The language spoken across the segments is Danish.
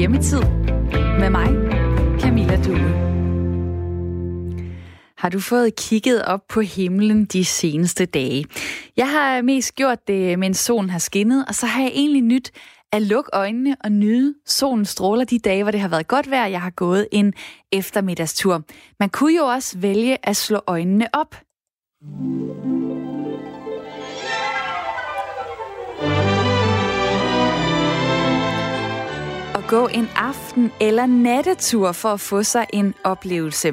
Hjemmetid med mig, Camilla Due. Har du fået kigget op på himlen de seneste dage? Jeg har mest gjort det, mens solen har skinnet, og så har jeg egentlig nyt at lukke øjnene og nyde solen stråler de dage, hvor det har været godt vejr, jeg har gået en eftermiddagstur. Man kunne jo også vælge at slå øjnene op. gå en aften- eller nattetur for at få sig en oplevelse.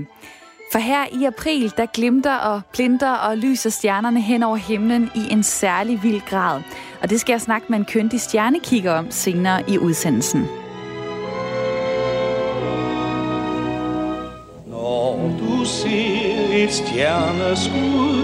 For her i april, der glimter og plinter og lyser stjernerne hen over himlen i en særlig vild grad. Og det skal jeg snakke med en køndig stjernekigger om senere i udsendelsen. Når du ser et stjerneskud,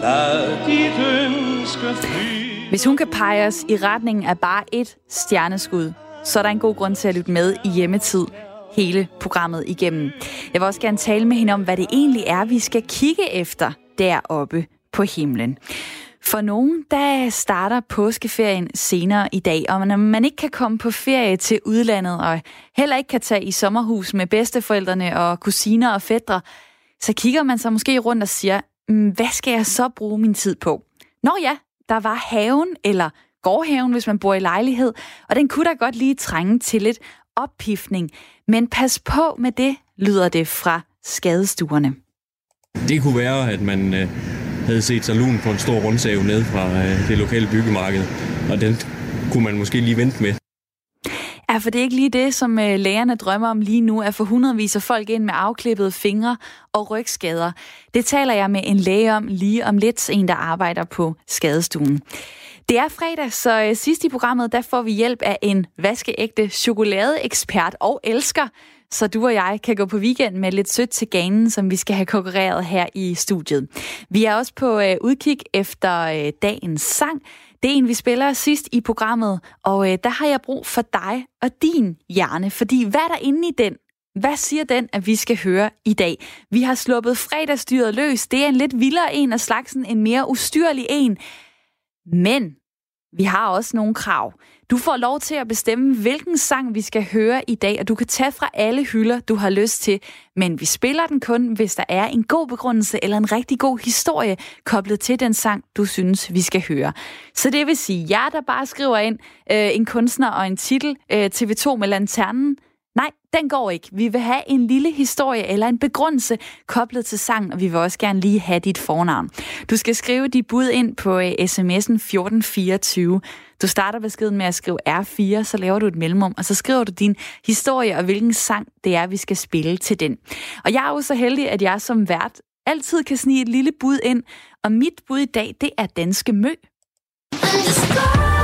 lad dit ønske fly. Hvis hun kan pege os i retningen af bare et stjerneskud, så er der en god grund til at lytte med i hjemmetid hele programmet igennem. Jeg vil også gerne tale med hende om, hvad det egentlig er, vi skal kigge efter deroppe på himlen. For nogen, der starter påskeferien senere i dag, og når man ikke kan komme på ferie til udlandet, og heller ikke kan tage i sommerhus med bedsteforældrene og kusiner og fædre, så kigger man sig måske rundt og siger, mm, hvad skal jeg så bruge min tid på? Nå ja, der var haven, eller gårdhaven, hvis man bor i lejlighed, og den kunne da godt lige trænge til lidt oppiftning. Men pas på med det, lyder det fra skadestuerne. Det kunne være, at man øh, havde set sig lun på en stor rundsave ned fra øh, det lokale byggemarked, og den kunne man måske lige vente med. Ja, for det er ikke lige det, som øh, lægerne drømmer om lige nu, at få hundredvis af folk ind med afklippede fingre og rygskader. Det taler jeg med en læge om lige om lidt, en der arbejder på skadestuen. Det er fredag, så øh, sidst i programmet, der får vi hjælp af en vaskeægte chokoladeekspert og elsker, så du og jeg kan gå på weekend med lidt sødt til ganen, som vi skal have konkurreret her i studiet. Vi er også på øh, udkig efter øh, dagens sang. Det er en, vi spiller sidst i programmet, og øh, der har jeg brug for dig og din hjerne, fordi hvad er der inde i den? Hvad siger den, at vi skal høre i dag? Vi har sluppet fredagsdyret løs. Det er en lidt vildere en af slagsen, en mere ustyrlig en. Men vi har også nogle krav. Du får lov til at bestemme, hvilken sang vi skal høre i dag, og du kan tage fra alle hylder, du har lyst til. Men vi spiller den kun, hvis der er en god begrundelse eller en rigtig god historie koblet til den sang, du synes, vi skal høre. Så det vil sige, jer der bare skriver ind øh, en kunstner og en titel, øh, TV2 med lanternen, Nej, den går ikke. Vi vil have en lille historie eller en begrundelse koblet til sang, og vi vil også gerne lige have dit fornavn. Du skal skrive dit bud ind på uh, sms'en 1424. Du starter beskeden med at skrive R4, så laver du et mellemrum, og så skriver du din historie og hvilken sang det er, vi skal spille til den. Og jeg er jo så heldig, at jeg som vært altid kan snige et lille bud ind, og mit bud i dag, det er Danske Mø. Og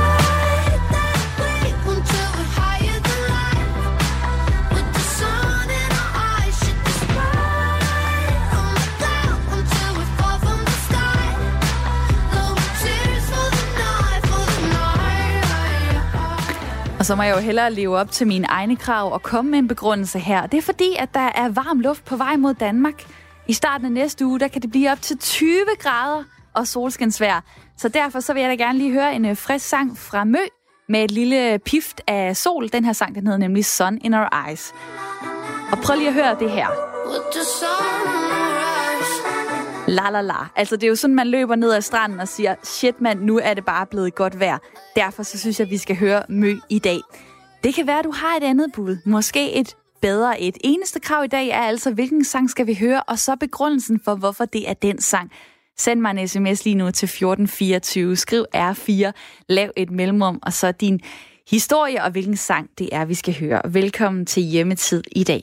så må jeg jo hellere leve op til mine egne krav og komme med en begrundelse her. Det er fordi, at der er varm luft på vej mod Danmark. I starten af næste uge, der kan det blive op til 20 grader og solskinsvær. Så derfor så vil jeg da gerne lige høre en øh, frisk sang fra Mø med et lille pift af sol. Den her sang, den hedder nemlig Sun in Our Eyes. Og prøv lige at høre det her. La la la. Altså det er jo sådan, man løber ned ad stranden og siger, shit mand, nu er det bare blevet godt vejr. Derfor så synes jeg, at vi skal høre Mø i dag. Det kan være, at du har et andet bud. Måske et bedre et. Eneste krav i dag er altså, hvilken sang skal vi høre, og så begrundelsen for, hvorfor det er den sang. Send mig en sms lige nu til 1424. Skriv R4, lav et mellemrum, og så din historie og hvilken sang det er, vi skal høre. Velkommen til Hjemmetid i dag.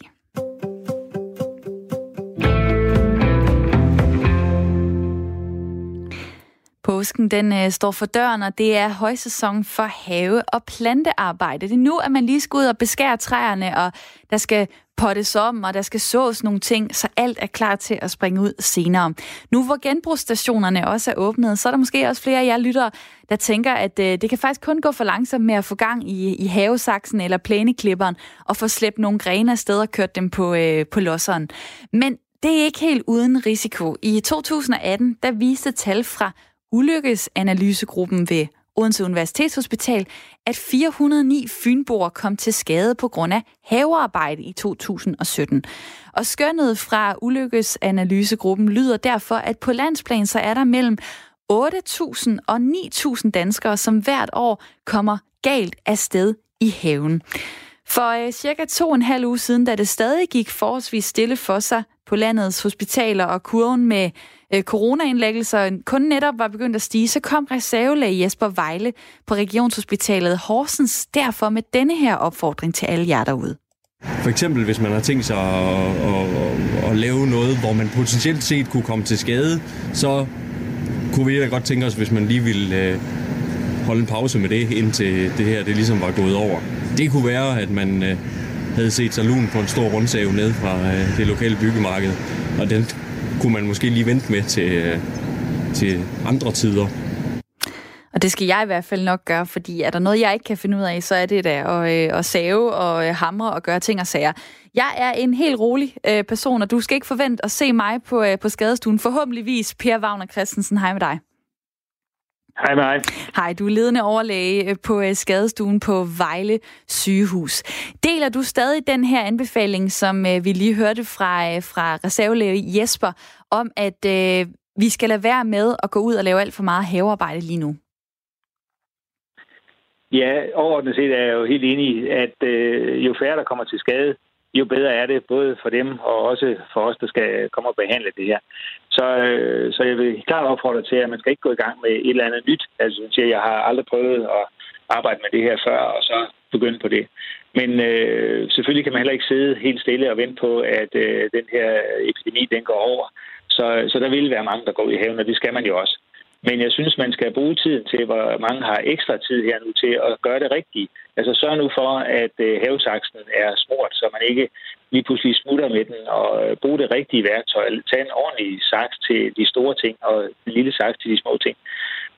Påsken den øh, står for døren, og det er højsæson for have- og plantearbejde. Det er nu, at man lige skal ud og beskære træerne, og der skal pottes om, og der skal sås nogle ting, så alt er klar til at springe ud senere. Nu hvor genbrugsstationerne også er åbnet, så er der måske også flere af jer lyttere, der tænker, at øh, det kan faktisk kun gå for langsomt med at få gang i, i havesaksen eller plæneklipperen, og få slæbt nogle grene afsted og kørt dem på, øh, på losseren. Men det er ikke helt uden risiko. I 2018, der viste tal fra ulykkesanalysegruppen ved Odense Universitetshospital, at 409 fynboer kom til skade på grund af havearbejde i 2017. Og skønnet fra ulykkesanalysegruppen lyder derfor, at på landsplan så er der mellem 8.000 og 9.000 danskere, som hvert år kommer galt af sted i haven. For øh, cirka to og en halv uge siden, da det stadig gik forholdsvis stille for sig på landets hospitaler, og kurven med øh, coronaindlæggelser kun netop var begyndt at stige, så kom reservelæge Jesper Vejle på Regionshospitalet Horsens derfor med denne her opfordring til alle jer derude. For eksempel, hvis man har tænkt sig at, at, at, at lave noget, hvor man potentielt set kunne komme til skade, så kunne vi da godt tænke os, hvis man lige ville øh, holde en pause med det, indtil det her det ligesom var gået over. Det kunne være, at man øh, havde set sig lun på en stor rundsave ned fra øh, det lokale byggemarked, og den kunne man måske lige vente med til, øh, til andre tider. Og det skal jeg i hvert fald nok gøre, fordi er der noget, jeg ikke kan finde ud af, så er det da at, øh, at save og øh, hamre og gøre ting og sager. Jeg er en helt rolig øh, person, og du skal ikke forvente at se mig på, øh, på skadestuen. Forhåbentligvis Per Wagner Christensen. Hej med dig. Hej med dig. Hej, du er ledende overlæge øh, på øh, skadestuen på Vejle sygehus. Deler du stadig den her anbefaling, som øh, vi lige hørte fra, fra reservelæge Jesper, om at øh, vi skal lade være med at gå ud og lave alt for meget havearbejde lige nu? Ja, overordnet set er jeg jo helt enig i, at øh, jo færre der kommer til skade, jo bedre er det, både for dem og også for os, der skal komme og behandle det her. Så, øh, så jeg vil klart opfordre til, at man skal ikke gå i gang med et eller andet nyt. Altså, jeg har aldrig prøvet at arbejde med det her før, og så begynde på det. Men øh, selvfølgelig kan man heller ikke sidde helt stille og vente på, at øh, den her epidemi den går over. Så, så der vil være mange, der går ud i haven, og det skal man jo også. Men jeg synes, man skal bruge tiden til, hvor mange har ekstra tid her nu til at gøre det rigtigt. Altså sørg nu for, at øh, havesaksen er smurt, så man ikke lige pludselig smutter med den, og øh, bruge det rigtige værktøj. Tag en ordentlig saks til de store ting, og en lille saks til de små ting.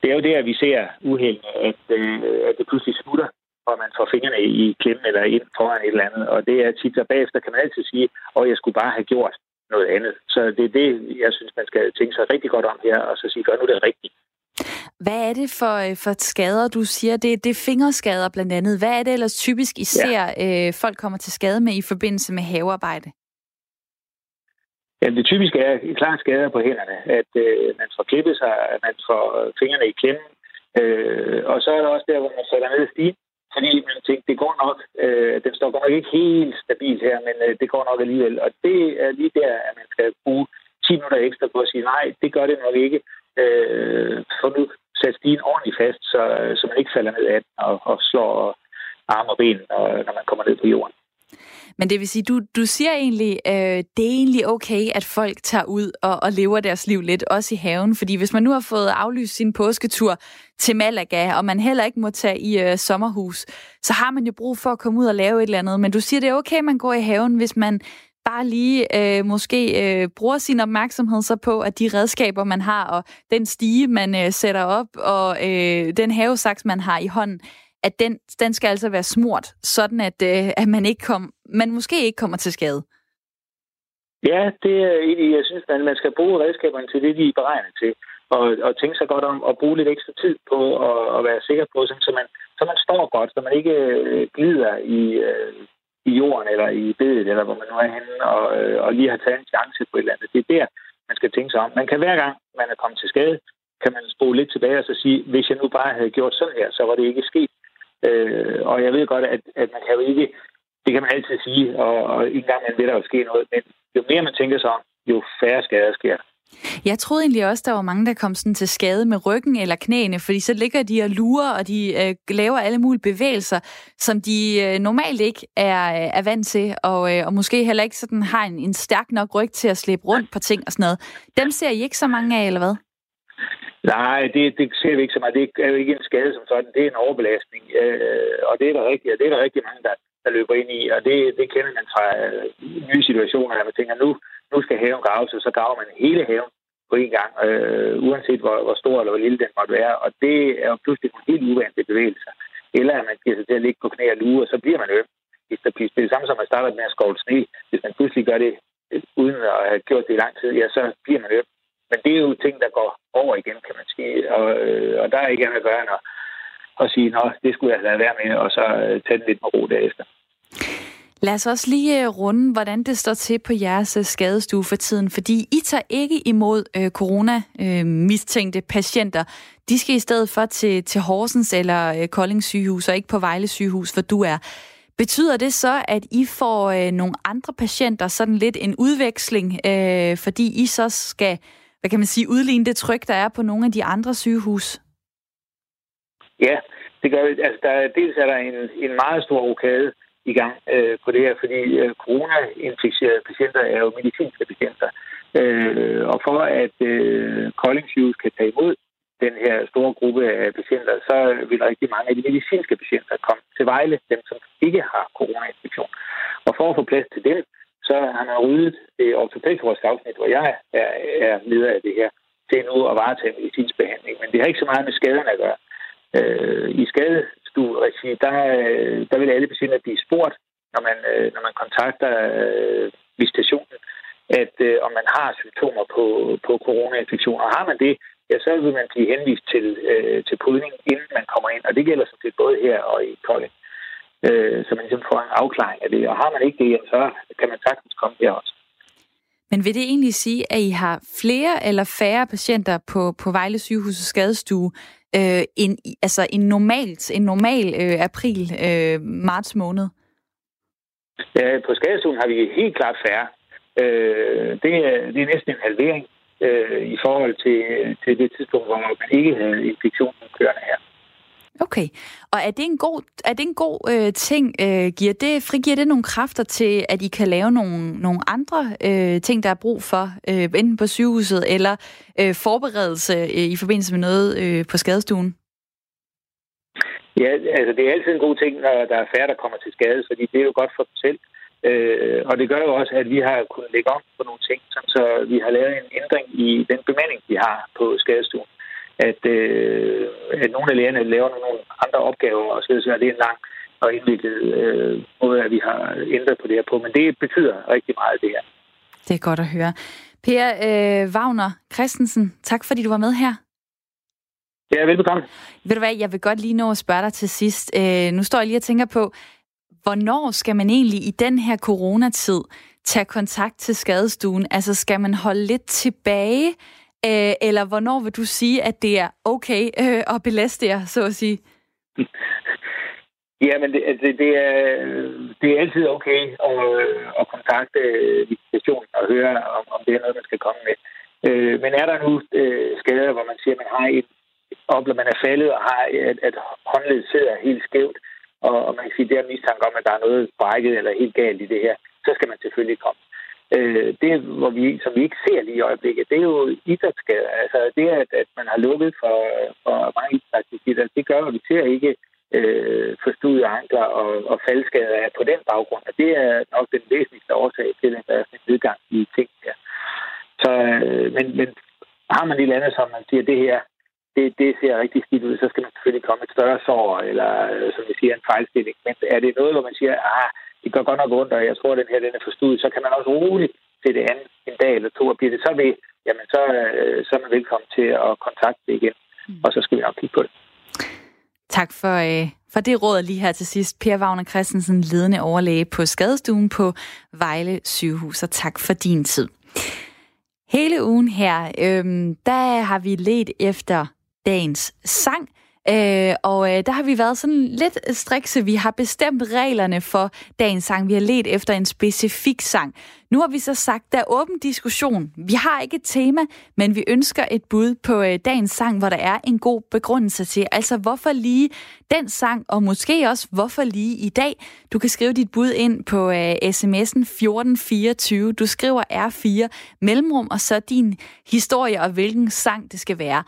Det er jo det, at vi ser uheld, at, øh, at det pludselig smutter, og man får fingrene i klemme eller ind foran et eller andet. Og det er tit, der bagefter kan man altid sige, at jeg skulle bare have gjort noget andet. Så det er det, jeg synes, man skal tænke sig rigtig godt om her, og så sige, gør nu det rigtigt. Hvad er det for, øh, for skader, du siger? Det, det er fingerskader blandt andet. Hvad er det ellers typisk især ja. øh, folk kommer til skade med i forbindelse med havearbejde? Ja, det typiske er klart skader på hænderne. At øh, man får klippet sig, at man får fingrene i klemme. Øh, og så er der også der, hvor man falder ned i stigen. Fordi man tænkte, det går nok. Øh, den står godt nok ikke helt stabilt her, men øh, det går nok alligevel. Og det er lige der, at man skal bruge 10 minutter ekstra på at sige, nej, det gør det nok ikke. Øh, for nu sat stigen ordentligt fast, så, så man ikke falder ned af den og, og slår arme og ben, og, når man kommer ned på jorden. Men det vil sige, du, du siger egentlig, øh, det er egentlig okay, at folk tager ud og, og lever deres liv lidt, også i haven. Fordi hvis man nu har fået aflyst sin påsketur til Malaga, og man heller ikke må tage i øh, sommerhus, så har man jo brug for at komme ud og lave et eller andet. Men du siger, det er okay, man går i haven, hvis man bare lige øh, måske øh, bruger sin opmærksomhed så på, at de redskaber, man har, og den stige, man øh, sætter op, og øh, den havesaks, man har i hånden, at den, den skal altså være smurt, sådan at, øh, at man, ikke kom, man måske ikke kommer til skade. Ja, det er egentlig, jeg synes, at man skal bruge redskaberne til det, de er beregnet til. Og, og tænke sig godt om at bruge lidt ekstra tid på at, at være sikker på, så man, så man står godt, så man ikke øh, glider i, øh, i jorden eller i bedet, eller hvor man nu er henne, og, øh, og lige har taget en chance på et eller andet. Det er der, man skal tænke sig om. Man kan hver gang, man er kommet til skade, kan man spole lidt tilbage og så sige, hvis jeg nu bare havde gjort sådan her, så var det ikke sket. Øh, og jeg ved godt, at, at man kan jo ikke, det kan man altid sige, og, og en gang vil der jo ske noget, men jo mere man tænker sig om, jo færre skader sker jeg troede egentlig også, der var mange, der kom sådan til skade med ryggen eller knæene, fordi så ligger de og lurer, og de øh, laver alle mulige bevægelser, som de øh, normalt ikke er, øh, er vant til, og, øh, og måske heller ikke sådan har en, en stærk nok ryg til at slæbe rundt på ting og sådan noget. Dem ser I ikke så mange af, eller hvad? Nej, det, det ser vi ikke så meget. Det er jo ikke en skade som sådan. Det er en overbelastning. Øh, og det er der rigtig, det er der rigtig mange, der, der løber ind i. Og det, det kender man fra øh, nye situationer, at man tænker, nu, nu skal haven graves, og så graver man hele haven på en gang, øh, uanset hvor, hvor stor eller hvor lille den måtte være. Og det er jo pludselig nogle helt uvante bevægelser. Eller at man giver sig til at ligge på knæ og lue, og så bliver man øm. Det er det samme som at starte med at skovle sne. Hvis man pludselig gør det øh, uden at have gjort det i lang tid, ja, så bliver man øm. Men det er jo ting, der går over igen, kan man sige. Og, øh, og der er ikke andet at gøre, end at, at sige, nå, det skulle jeg lade være med, og så øh, tage den lidt med ro derefter. Lad os også lige øh, runde, hvordan det står til på jeres øh, skadestue for tiden, fordi I tager ikke imod øh, corona-mistænkte øh, patienter. De skal i stedet for til, til Horsens eller øh, Kolding sygehus, og ikke på Vejle sygehus, hvor du er. Betyder det så, at I får øh, nogle andre patienter, sådan lidt en udveksling, øh, fordi I så skal, hvad kan man sige, udligne det tryk, der er på nogle af de andre sygehus? Ja, det gør vi. Altså, der, dels er der en, en meget stor rokade i gang øh, på det her, fordi øh, corona-inficerede patienter er jo medicinske patienter. Øh, og for at øh, Kolding Sygehus kan tage imod den her store gruppe af patienter, så vil rigtig mange af de medicinske patienter komme til Vejle, dem som ikke har coronainfektion. Og for at få plads til dem, så har ryddet det ortopædkirurgiske afsnit, hvor jeg er, er leder af det her, til nu at varetage medicinsk behandling. Men det har ikke så meget med skaderne at gøre. Øh, I skadestueregi, der, øh, der vil alle patienter blive spurgt, når man, øh, når man kontakter øh, visitationen, at øh, om man har symptomer på, på coronainfektion. Og har man det, ja, så vil man blive henvist til, øh, til podning, inden man kommer ind. Og det gælder sådan set både her og i Kolding. Øh, så man ligesom får en afklaring af det. Og har man ikke det, så kan man sagtens komme her også. Men vil det egentlig sige, at I har flere eller færre patienter på, på Vejle Sygehus skadestue øh, end, altså en, normalt, en normal øh, april-marts øh, måned? Ja, på skadestuen har vi helt klart færre. Øh, det, er, det er næsten en halvering øh, i forhold til, til det tidspunkt, hvor man ikke havde infektionen kørende her. Okay. Og er det en god, er det en god øh, ting? Øh, giver det, frigiver det nogle kræfter til, at I kan lave nogle, nogle andre øh, ting, der er brug for, øh, enten på sygehuset eller øh, forberedelse øh, i forbindelse med noget øh, på skadestuen? Ja, altså det er altid en god ting, når der er færre, der kommer til skade, fordi det er jo godt for dem selv. Øh, og det gør jo også, at vi har kunnet lægge om på nogle ting, så vi har lavet en ændring i den bemanding, vi har på skadestuen. At, øh, at nogle af lægerne laver nogle andre opgaver, og så er det en lang og indviklet øh, måde, at vi har ændret på det her på. Men det betyder rigtig meget, det her. Det er godt at høre. Per øh, Wagner Christensen, tak fordi du var med her. Ja, velbekomme. Ved du hvad, jeg vil godt lige nå at spørge dig til sidst. Øh, nu står jeg lige og tænker på, hvornår skal man egentlig i den her coronatid tage kontakt til skadestuen? Altså skal man holde lidt tilbage, øh, eller hvornår vil du sige, at det er okay øh, at belaste jer, så at sige? Ja, men det, altså, det, det, er, det er altid okay at, at kontakte visitationen og høre, om, om det er noget, man skal komme med. Øh, men er der nu øh, skader, hvor man siger, at man har et oplever, man er faldet og har, at, at håndledet sidder helt skævt, og, og man kan sige, at det er mistanke om, at der er noget brækket eller helt galt i det her, så skal man selvfølgelig komme. Øh, det, hvor vi, som vi ikke ser lige i øjeblikket, det er jo idrætsskader. Altså det, at, at man har lukket for, for mange idrætsaktiviteter, det gør, at vi ser ikke øh, forstudede ankler og, og faldskader på den baggrund. Og det er nok den væsentligste årsag til, at der er en nedgang i ting her. Så, øh, men, men har man et andet, som man siger, det her, det, det ser rigtig skidt ud, så skal man selvfølgelig komme et større sår, eller øh, som vi siger, en fejlstilling. Men er det noget, hvor man siger, ah, det går godt nok ondt, og jeg tror, at den her den er forstået, så kan man også roligt til det andet en dag eller to, og bliver det så ved, jamen så, øh, så er man velkommen til at kontakte det igen, mm. og så skal vi nok kigge på det. Tak for, øh, for det råd lige her til sidst. Per Wagner Christensen, ledende overlæge på skadestuen på Vejle sygehus, og tak for din tid. Hele ugen her, øh, der har vi let efter dagens sang. Øh, og øh, der har vi været sådan lidt strikse. Vi har bestemt reglerne for dagens sang. Vi har let efter en specifik sang. Nu har vi så sagt, der er åben diskussion. Vi har ikke et tema, men vi ønsker et bud på øh, dagens sang, hvor der er en god begrundelse til. Altså, hvorfor lige den sang, og måske også, hvorfor lige i dag? Du kan skrive dit bud ind på øh, sms'en 1424. Du skriver R4 mellemrum, og så din historie og hvilken sang det skal være.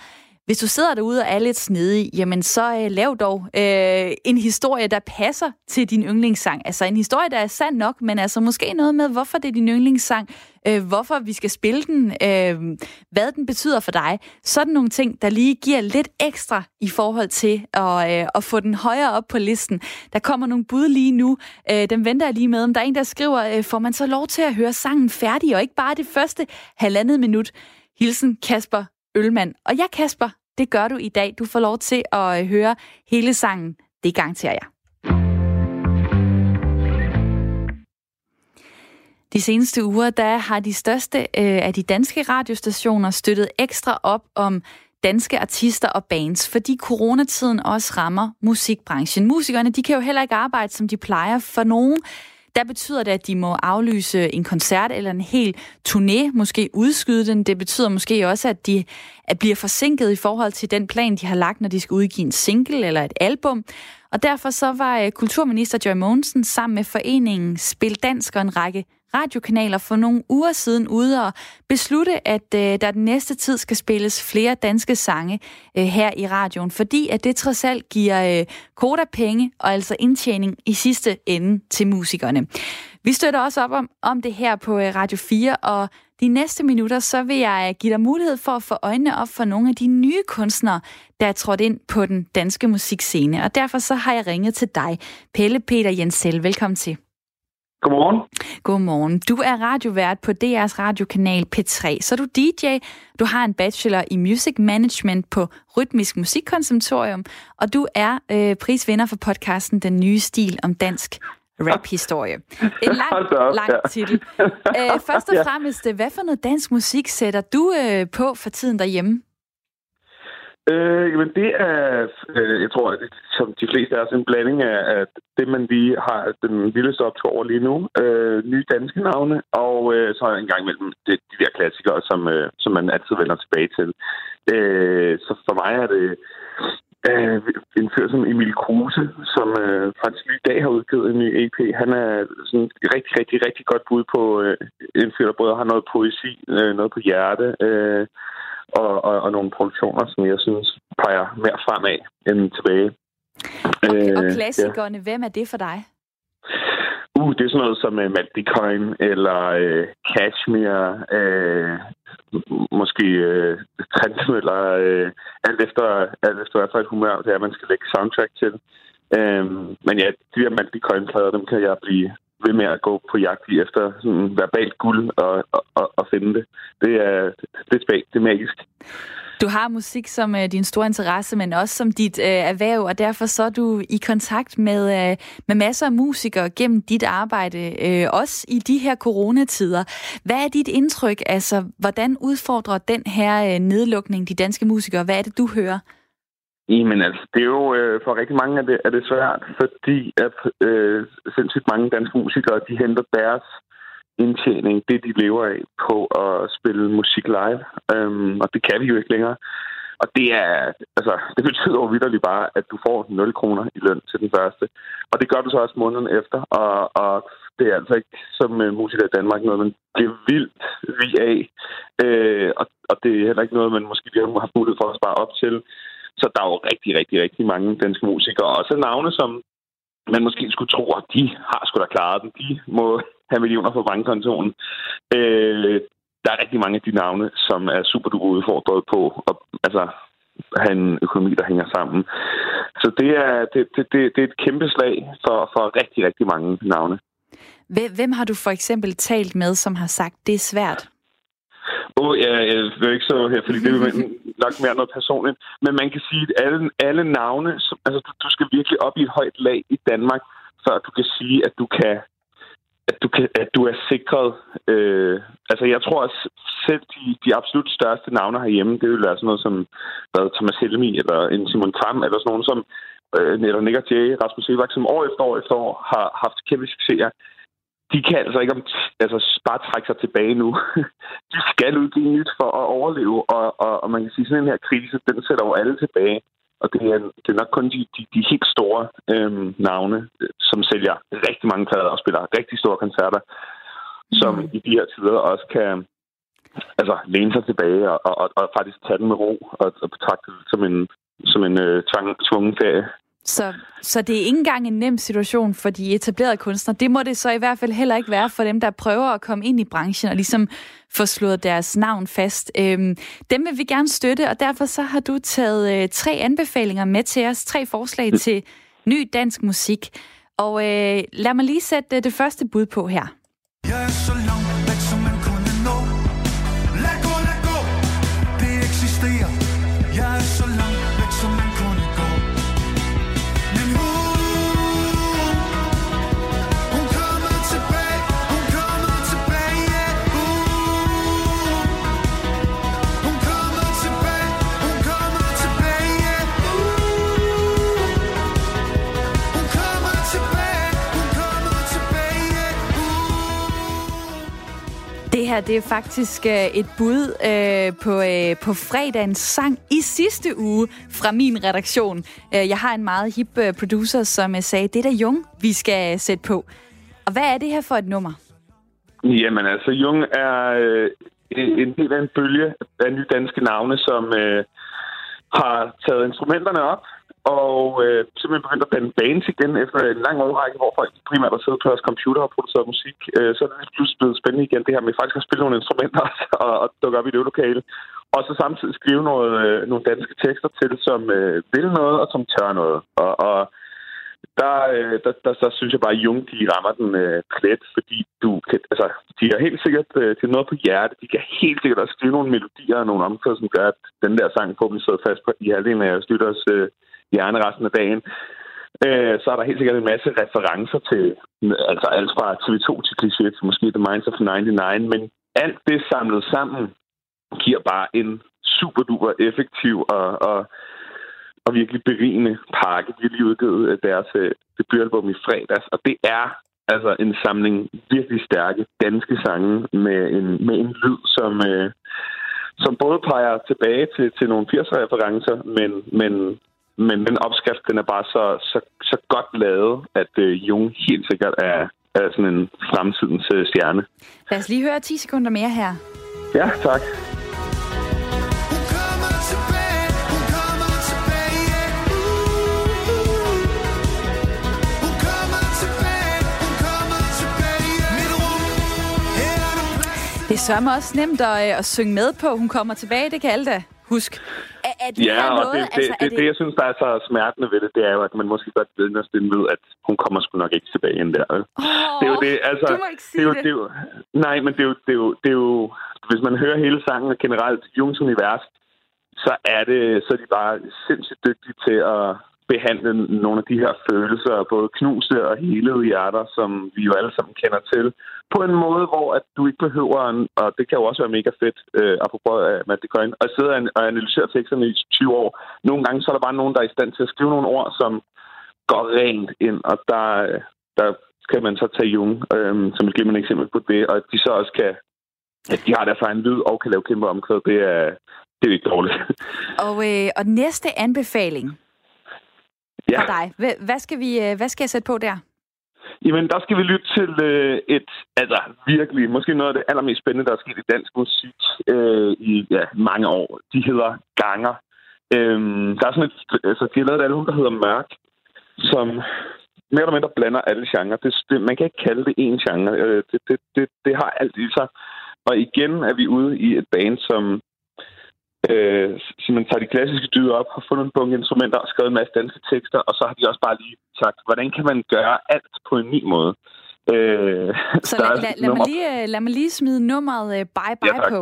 Hvis du sidder derude og er lidt snedig, jamen så øh, lav dog øh, en historie, der passer til din yndlingssang. Altså en historie, der er sand nok, men altså måske noget med, hvorfor det er din yndlingssang, øh, hvorfor vi skal spille den, øh, hvad den betyder for dig. Sådan nogle ting, der lige giver lidt ekstra i forhold til at, øh, at få den højere op på listen. Der kommer nogle bud lige nu. Øh, dem venter jeg lige med. Om der er en, der skriver, øh, får man så lov til at høre sangen færdig, og ikke bare det første halvandet minut. Hilsen Kasper Ølmand. Og jeg, Kasper, det gør du i dag. Du får lov til at øh, høre hele sangen. Det garanterer jeg. De seneste uger der har de største øh, af de danske radiostationer støttet ekstra op om danske artister og bands, fordi coronatiden også rammer musikbranchen. Musikerne de kan jo heller ikke arbejde, som de plejer. For nogen der betyder det, at de må aflyse en koncert eller en hel turné, måske udskyde den. Det betyder måske også, at de at bliver forsinket i forhold til den plan, de har lagt, når de skal udgive en single eller et album. Og derfor så var øh, kulturminister Joy Mogensen sammen med foreningen Spil Dansk og en række radiokanaler for nogle uger siden ude og beslutte, at øh, der den næste tid skal spilles flere danske sange øh, her i radioen, fordi at det trods alt giver øh, koda penge og altså indtjening i sidste ende til musikerne. Vi støtter også op om, om det her på øh, Radio 4, og de næste minutter, så vil jeg øh, give dig mulighed for at få øjnene op for nogle af de nye kunstnere, der er trådt ind på den danske musikscene. Og derfor så har jeg ringet til dig, Pelle Peter Jensel. Velkommen til. Godmorgen. Godmorgen. Du er radiovært på DR's radiokanal P3. Så er du DJ, du har en bachelor i Music Management på Rytmisk Musikkonservatorium, og du er øh, prisvinder for podcasten Den Nye Stil om dansk rap-historie. En lang, lang titel. Øh, først og fremmest, hvad for noget dansk musik sætter du øh, på for tiden derhjemme? Øh, jamen det er, øh, jeg tror, at som de fleste er en blanding af, at det, man lige har den vildeste optur over lige nu. Øh, nye danske navne, og øh, så en gang imellem det, de der klassikere, som, øh, som man altid vender tilbage til. Øh, så for mig er det øh, en fyr som Emil Kruse, som øh, faktisk i dag har udgivet en ny EP. Han er sådan et rigtig, rigtig, rigtig godt bud på øh, en fyr, der både har noget poesi, øh, noget på hjerte, øh, og, og, og nogle produktioner, som jeg synes peger mere fremad end tilbage. Og, øh, og klassikerne, ja. hvem er det for dig? Uh, det er sådan noget som uh, Matt Bitcoin eller uh, Cashmere, uh, måske uh, Trendsmøller, uh, alt efter, alt efter hvad for et humør det er, man skal lægge soundtrack til. Uh, men ja, de der Matt Bitcoin-plader, dem kan jeg blive ved med at gå på jagt i efter sådan verbalt guld og, og, og finde det. Det er, det er spægt, det er magisk. Du har musik som uh, din store interesse, men også som dit uh, erhverv, og derfor så er du i kontakt med, uh, med masser af musikere gennem dit arbejde, uh, også i de her coronatider. Hvad er dit indtryk? Altså, hvordan udfordrer den her uh, nedlukning de danske musikere? Hvad er det, du hører? Jamen altså, det er jo øh, for rigtig mange er det, er det svært, fordi at øh, sindssygt mange danske musikere, de henter deres indtjening, det de lever af, på at spille musik live. Øhm, og det kan vi jo ikke længere. Og det er, altså, det betyder jo vidderligt bare, at du får 0 kroner i løn til den første. Og det gør du så også måneden efter, og, og det er altså ikke som uh, musiker i Danmark noget, man bliver vildt vi af. Øh, og, og det er heller ikke noget, man måske lige har haft mulighed for at spare op til. Så der er jo rigtig, rigtig, rigtig mange danske musikere. Og også navne, som man måske skulle tro, at de har sgu da klaret den. De må have millioner på bankkontoen. Øh, der er rigtig mange af de navne, som er super duper udfordret på at altså, have en økonomi, der hænger sammen. Så det er, det, det, det, det er et kæmpe slag for, for rigtig, rigtig mange navne. Hvem har du for eksempel talt med, som har sagt, det er svært? Oh, ja, jeg vil ikke så her, fordi det er nok mere noget personligt. Men man kan sige, at alle, alle navne, altså du, du skal virkelig op i et højt lag i Danmark, før du kan sige, at du kan at du, kan, at du er sikret. Øh, altså, jeg tror, at selv de, de absolut største navne herhjemme, det vil være sådan noget som hvad, Thomas Helmi eller en Simon Tam, eller sådan nogen som øh, eller Nick Jay, Rasmus Sebak, som år efter år efter år har haft kæmpe succeser. De kan altså ikke om, altså, bare trække sig tilbage nu. de skal udgive nyt for at overleve, og, og, og man kan sige, sådan en her krise, den sætter jo alle tilbage. Og det er, det er nok kun de, de, de helt store øhm, navne, som sælger rigtig mange plader og spiller rigtig store koncerter, mm. som i de her tider også kan altså, læne sig tilbage og, og, og faktisk tage den med ro og, og betragte det som en, som en øh, tvang, tvungen ferie. Så, så det er ikke engang en nem situation for de etablerede kunstnere. Det må det så i hvert fald heller ikke være for dem, der prøver at komme ind i branchen og ligesom få slået deres navn fast. Øhm, dem vil vi gerne støtte, og derfor så har du taget øh, tre anbefalinger med til os. Tre forslag til ny dansk musik. Og øh, lad mig lige sætte det, det første bud på her. Jeg er så langt her, det er faktisk øh, et bud øh, på, øh, på fredagens sang i sidste uge fra min redaktion. Øh, jeg har en meget hip øh, producer, som øh, sagde, det er da Jung, vi skal øh, sætte på. Og hvad er det her for et nummer? Jamen altså, Jung er øh, en del af en bølge af nye danske navne, som øh, har taget instrumenterne op og øh, simpelthen begyndte at danne bands igen efter en lang årrække, hvor folk primært har siddet på deres computer og produceret musik. Øh, så er det pludselig blevet spændende igen, det her med faktisk at spille nogle instrumenter og, og dukke op i det lokale. Og så samtidig skrive noget, øh, nogle danske tekster til, som øh, vil noget og som tør noget. Og, og der, øh, der, der, der synes jeg bare, at Jung, de rammer den øh, plet, fordi du kan, altså, de har helt sikkert øh, til noget på hjerte. De kan helt sikkert også skrive nogle melodier og nogle omkvæd, som gør, at den der sang forhåbentlig sidder fast på i halvdelen af jeres lytters øh, hjerne resten af dagen. Øh, så er der helt sikkert en masse referencer til, altså alt fra TV2 til Cliché til måske The Minds of 99, men alt det samlet sammen giver bare en super duper effektiv og, og, og virkelig berigende pakke. De har lige udgivet øh, deres øh, debutalbum i fredags, og det er altså en samling virkelig stærke danske sange med en, med en lyd, som, øh, som både peger tilbage til, til nogle 80'er-referencer, men, men men den opskrift, den er bare så, så, så godt lavet, at øh, Jung helt sikkert er, er sådan en fremtidens øh, stjerne. Lad os lige høre 10 sekunder mere her. Ja, tak. Det er sørme også nemt at, øh, at synge med på. Hun kommer tilbage, det kan alle da huske. Er, er det ja, og noget? det, det, altså, det, er det, det, jeg synes, der er så smertende ved det, det er jo, at man måske godt ved, når ved, at hun kommer sgu nok ikke tilbage ind der. Oh, det er jo det, altså... Du må ikke sige det, er jo, det. det. er jo, nej, men det er, jo, det, er jo, det er jo... Hvis man hører hele sangen og generelt Jungs univers, så er det så er de bare sindssygt dygtige til at behandle nogle af de her følelser, både knuste og helede hjerter, som vi jo alle sammen kender til, på en måde, hvor at du ikke behøver, en, og det kan jo også være mega fedt, øh, apropos af Matt Coyne, at sidde og analysere teksterne i 20 år. Nogle gange så er der bare nogen, der er i stand til at skrive nogle ord, som går rent ind, og der, der kan man så tage Jung øh, som et glimrende eksempel på det, og at de så også kan, at de har deres egen lyd og kan lave kæmpe omkvæd, det er, det er ikke dårligt. Og, øh, og næste anbefaling, Ja. for dig. Hvad, skal vi, øh, hvad skal jeg sætte på der? Jamen, der skal vi lytte til øh, et, altså virkelig, måske noget af det allermest spændende, der er sket i dansk musik øh, i ja, mange år. De hedder Ganger. Øhm, der er sådan et, altså, de har lavet et album, der hedder Mørk, som mere eller mindre blander alle genrer. Det, det, man kan ikke kalde det én genre. Øh, det, det, det, det har alt i sig. Og igen er vi ude i et band, som øh, simpelthen tager de klassiske dyder op, har fundet en bunke instrumenter og skrevet en masse danske tekster, og så har de også bare lige sagt, hvordan kan man gøre alt på en ny måde? Øh, Så lad, lad, lad, mig lige, øh, lad mig lige smide nummeret uh, Bye Bye Ja, tak. på.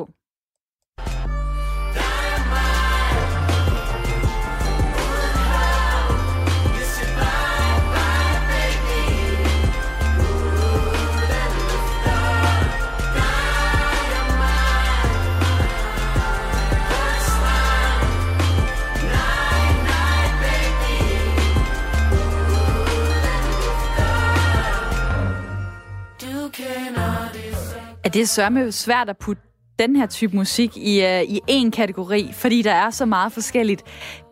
At det er sørme svært at putte den her type musik i, uh, i én kategori, fordi der er så meget forskelligt.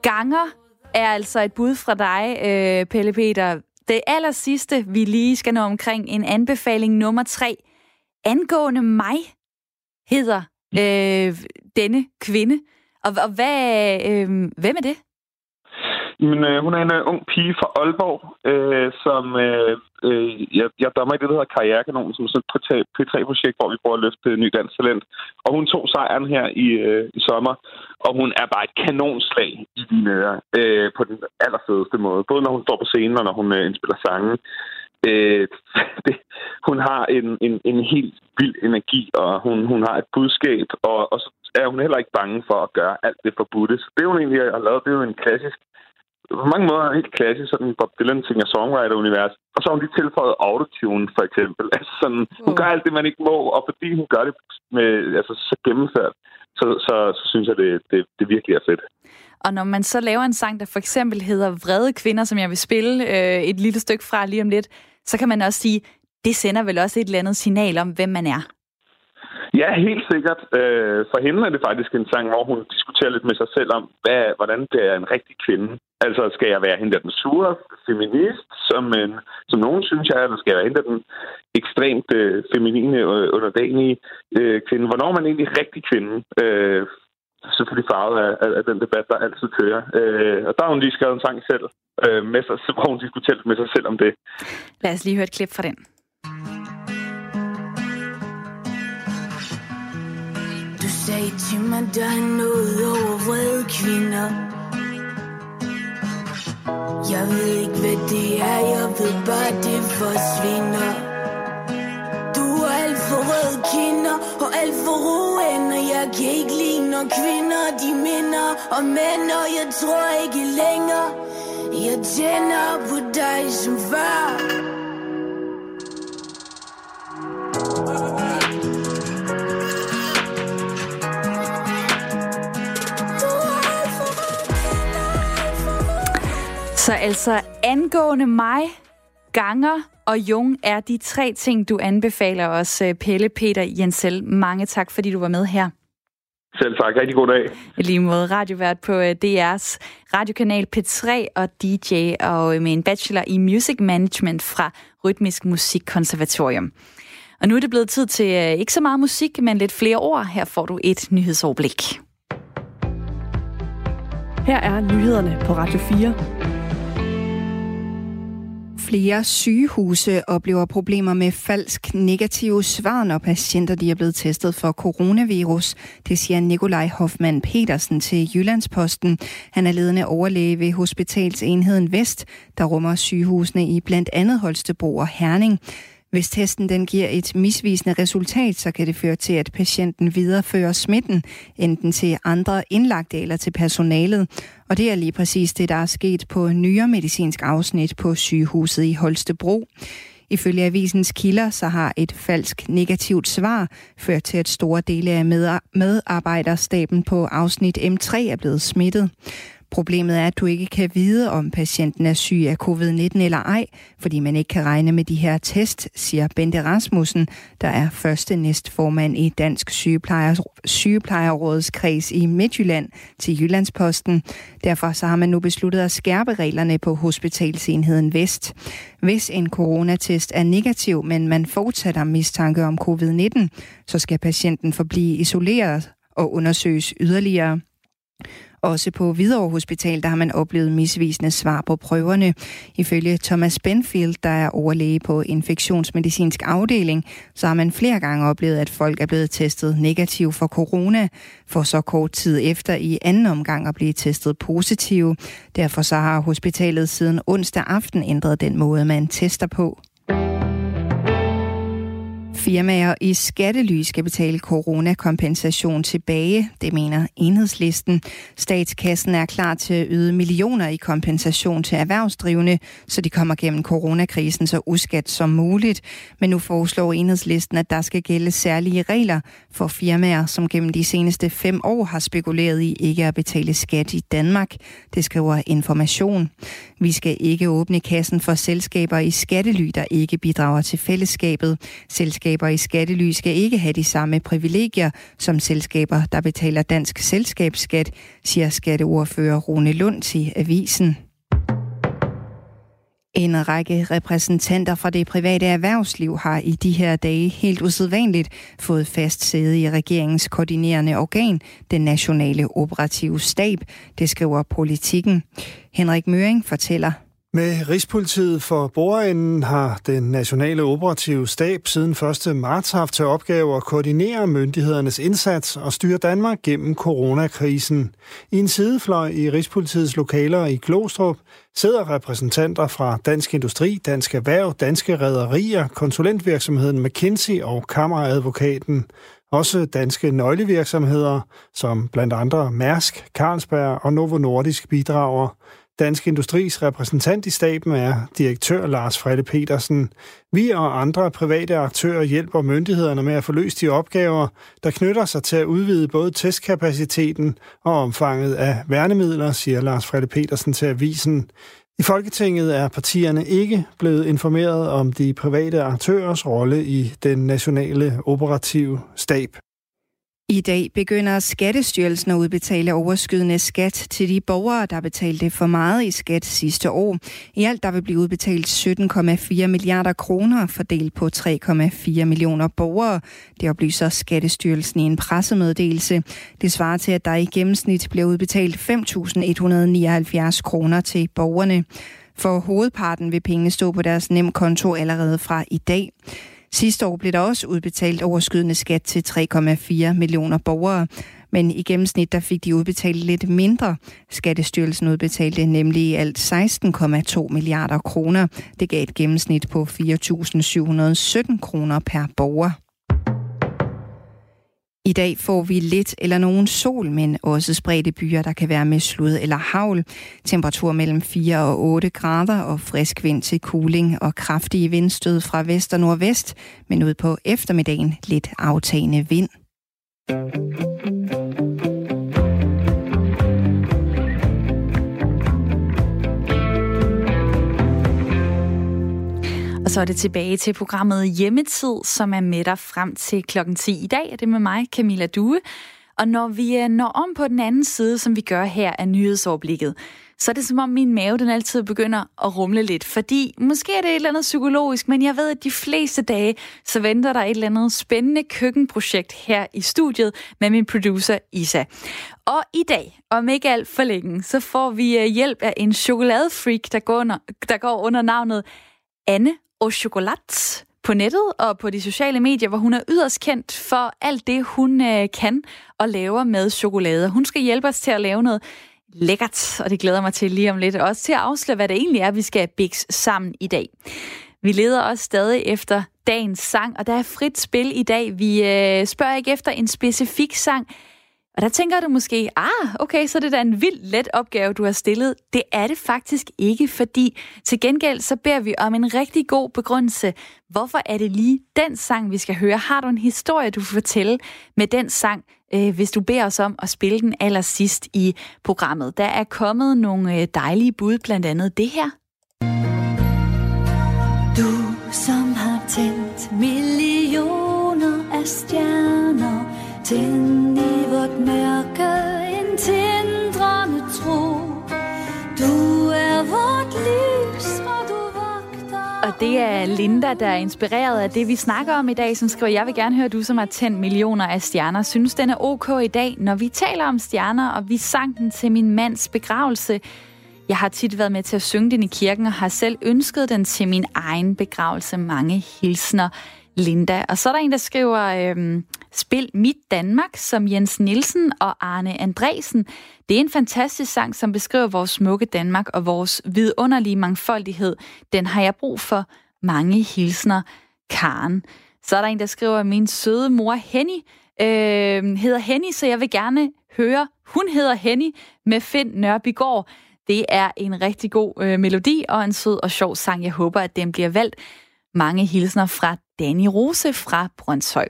Ganger er altså et bud fra dig, uh, Pelle Peter. Det aller sidste, vi lige skal nå omkring, en anbefaling nummer tre. Angående mig hedder øh, denne kvinde. Og, og hvad, øh, hvem er det? Men øh, hun er en øh, ung pige fra Aalborg, øh, som øh, øh, jeg, jeg dommer i det, der hedder Karrierekanonen, som er sådan et P3-projekt, hvor vi prøver at løfte ny dansk talent. Og hun tog sejren her i, øh, i sommer, og hun er bare et kanonslag i dine ører, øh, på den allerfedeste måde. Både når hun står på scenen, og når hun øh, indspiller sange. Øh, det, hun har en, en, en helt vild energi, og hun, hun har et budskab, og, og så er hun heller ikke bange for at gøre alt det forbudte. Så det, hun egentlig har lavet, det er jo en klassisk på mange måder helt klassisk sådan Bob Dylan singer songwriter univers og så har hun lige tilføjet autotune for eksempel altså sådan, hun Mm. gør alt det man ikke må og fordi hun gør det med altså så gennemført så, så, så synes jeg det, det, det virkelig er fedt Og når man så laver en sang, der for eksempel hedder Vrede Kvinder, som jeg vil spille øh, et lille stykke fra lige om lidt, så kan man også sige, det sender vel også et eller andet signal om, hvem man er. Ja, helt sikkert. Øh, for hende er det faktisk en sang, hvor hun diskuterer lidt med sig selv om, hvad, hvordan det er en rigtig kvinde. Altså, skal jeg være hende den sure feminist, som, en, som nogen synes jeg, eller skal jeg være hende den ekstremt øh, feminine, øh, underdanige øh, kvinde? Hvornår er man egentlig rigtig kvinde? Øh, selvfølgelig farvet af, af, af den debat, der altid kører. Øh, og der har hun lige skrevet en sang selv, øh, med sig, hvor hun diskuterer med sig selv om det. Lad os lige høre et klip fra den. Du sagde til mig, der er noget over vrede kvinder. Jeg ved ikke, hvad det er, jeg ved bare, det forsvinder. Du er alt for røde kinder og alt for roende. Jeg kan ikke lide, når kvinder de minder og mænd, og jeg tror ikke længere. Jeg tænder på dig som far. Så altså angående mig, ganger og Jung er de tre ting, du anbefaler os, øh, Pelle Peter Jensel. Mange tak, fordi du var med her. Selv tak. Rigtig god dag. I lige måde radiovært på øh, DR's radiokanal P3 og DJ og med en bachelor i Music Management fra Rytmisk Musikkonservatorium. Og nu er det blevet tid til øh, ikke så meget musik, men lidt flere ord. Her får du et nyhedsoverblik. Her er nyhederne på Radio 4. Flere sygehuse oplever problemer med falsk negative svar, når patienter de er blevet testet for coronavirus. Det siger Nikolaj Hoffmann Petersen til Jyllandsposten. Han er ledende overlæge ved Hospitalsenheden Vest, der rummer sygehusene i blandt andet Holstebro og Herning. Hvis testen den giver et misvisende resultat, så kan det føre til, at patienten viderefører smitten, enten til andre indlagte eller til personalet. Og det er lige præcis det, der er sket på nyere medicinsk afsnit på sygehuset i Holstebro. Ifølge avisens kilder, så har et falsk negativt svar ført til, at store dele af medarbejderstaben på afsnit M3 er blevet smittet. Problemet er, at du ikke kan vide, om patienten er syg af covid-19 eller ej, fordi man ikke kan regne med de her test, siger Bente Rasmussen, der er første næstformand i Dansk Sygeplejer, Sygeplejerrådets kreds i Midtjylland til Jyllandsposten. Derfor så har man nu besluttet at skærpe reglerne på hospitalsenheden Vest. Hvis en coronatest er negativ, men man fortsætter mistanke om covid-19, så skal patienten forblive isoleret og undersøges yderligere. Også på Hvidovre Hospital, der har man oplevet misvisende svar på prøverne. Ifølge Thomas Benfield, der er overlæge på infektionsmedicinsk afdeling, så har man flere gange oplevet, at folk er blevet testet negativ for corona, for så kort tid efter i anden omgang at blive testet positiv. Derfor så har hospitalet siden onsdag aften ændret den måde, man tester på. Firmaer i skattely skal betale coronakompensation tilbage, det mener enhedslisten. Statskassen er klar til at yde millioner i kompensation til erhvervsdrivende, så de kommer gennem coronakrisen så uskat som muligt. Men nu foreslår enhedslisten, at der skal gælde særlige regler for firmaer, som gennem de seneste fem år har spekuleret i ikke at betale skat i Danmark. Det skriver Information. Vi skal ikke åbne kassen for selskaber i skattely, der ikke bidrager til fællesskabet. Selskaber i skattely skal ikke have de samme privilegier som selskaber, der betaler dansk selskabsskat, siger skatteordfører Rune Lund til Avisen. En række repræsentanter fra det private erhvervsliv har i de her dage helt usædvanligt fået fast sæde i regeringens koordinerende organ, den nationale operative stab, det skriver politikken. Henrik Møring fortæller. Med Rigspolitiet for bordenden har den nationale operative stab siden 1. marts haft til opgave at koordinere myndighedernes indsats og styre Danmark gennem coronakrisen. I en sidefløj i Rigspolitiets lokaler i Glostrup sidder repræsentanter fra Dansk Industri, Dansk Erhverv, Danske Rederier, konsulentvirksomheden McKinsey og Kammeradvokaten. Også danske nøglevirksomheder, som blandt andre Mærsk, Carlsberg og Novo Nordisk bidrager. Dansk Industris repræsentant i staben er direktør Lars Frede Petersen. Vi og andre private aktører hjælper myndighederne med at få løst de opgaver, der knytter sig til at udvide både testkapaciteten og omfanget af værnemidler, siger Lars Frede Petersen til avisen. I Folketinget er partierne ikke blevet informeret om de private aktørers rolle i den nationale operative stab. I dag begynder Skattestyrelsen at udbetale overskydende skat til de borgere, der betalte for meget i skat sidste år. I alt der vil blive udbetalt 17,4 milliarder kroner fordelt på 3,4 millioner borgere. Det oplyser Skattestyrelsen i en pressemeddelelse. Det svarer til, at der i gennemsnit bliver udbetalt 5.179 kroner til borgerne. For hovedparten vil pengene stå på deres nemkonto allerede fra i dag. Sidste år blev der også udbetalt overskydende skat til 3,4 millioner borgere, men i gennemsnit der fik de udbetalt lidt mindre. Skattestyrelsen udbetalte nemlig i alt 16,2 milliarder kroner. Det gav et gennemsnit på 4.717 kroner per borger. I dag får vi lidt eller nogen sol, men også spredte byer, der kan være med slud eller havl. Temperatur mellem 4 og 8 grader og frisk vind til cooling og kraftige vindstød fra vest og nordvest, men ud på eftermiddagen lidt aftagende vind. Og så er det tilbage til programmet Hjemmetid, som er med dig frem til klokken 10 i dag. Er det med mig, Camilla Due. Og når vi øh, når om på den anden side, som vi gør her af nyhedsoverblikket, så er det som om min mave den altid begynder at rumle lidt. Fordi måske er det et eller andet psykologisk, men jeg ved, at de fleste dage, så venter der et eller andet spændende køkkenprojekt her i studiet med min producer Isa. Og i dag, om ikke alt for længe, så får vi øh, hjælp af en chokoladefreak, der går under, der går under navnet Anne au chocolat på nettet og på de sociale medier, hvor hun er yderst kendt for alt det, hun øh, kan og laver med chokolade. Hun skal hjælpe os til at lave noget lækkert, og det glæder mig til lige om lidt. Også til at afsløre, hvad det egentlig er, vi skal bikse sammen i dag. Vi leder også stadig efter dagens sang, og der er frit spil i dag. Vi øh, spørger ikke efter en specifik sang, og der tænker du måske, ah, okay, så er det da en vild let opgave, du har stillet. Det er det faktisk ikke, fordi til gengæld så beder vi om en rigtig god begrundelse. Hvorfor er det lige den sang, vi skal høre? Har du en historie, du vil fortælle med den sang, øh, hvis du beder os om at spille den allersidst i programmet? Der er kommet nogle øh, dejlige bud, blandt andet det her. Du som har tændt millioner af stjerner, tænd mørke en tindrende tro. Du er vort lys, hvor du vogter. Og det er Linda, der er inspireret af det, vi snakker om i dag, som skriver, jeg vil gerne høre, du som har tændt millioner af stjerner, synes den er ok i dag, når vi taler om stjerner, og vi sang den til min mands begravelse. Jeg har tit været med til at synge den i kirken, og har selv ønsket den til min egen begravelse. Mange hilsner, Linda. Og så er der en, der skriver, øhm, Spil Mit Danmark, som Jens Nielsen og Arne Andresen. Det er en fantastisk sang, som beskriver vores smukke Danmark og vores vidunderlige mangfoldighed. Den har jeg brug for. Mange hilsner, Karen. Så er der en, der skriver, min søde mor Henny øh, hedder Henny, så jeg vil gerne høre, hun hedder Henny med Finn Nørbygård. Det er en rigtig god øh, melodi og en sød og sjov sang. Jeg håber, at den bliver valgt. Mange hilsner fra Danny Rose fra Brøndshøj.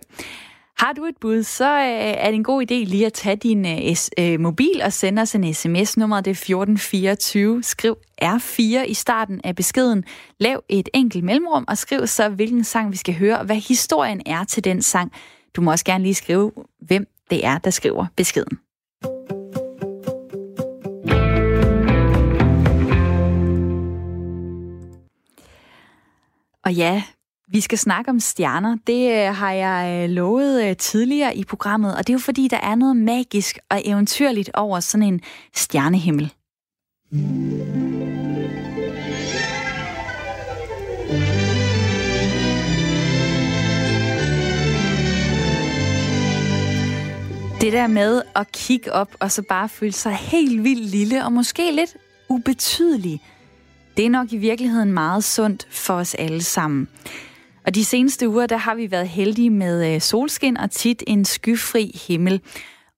Har du et bud, så øh, er det en god idé lige at tage din øh, øh mobil og sende os en sms. Nummeret det er 1424. Skriv R4 i starten af beskeden. Lav et enkelt mellemrum og skriv så, hvilken sang vi skal høre, og hvad historien er til den sang. Du må også gerne lige skrive, hvem det er, der skriver beskeden. Og ja, vi skal snakke om stjerner. Det øh, har jeg øh, lovet øh, tidligere i programmet, og det er jo fordi, der er noget magisk og eventyrligt over sådan en stjernehimmel. Det der med at kigge op og så bare føle sig helt vildt lille og måske lidt ubetydelig, det er nok i virkeligheden meget sundt for os alle sammen. Og de seneste uger, der har vi været heldige med øh, solskin og tit en skyfri himmel.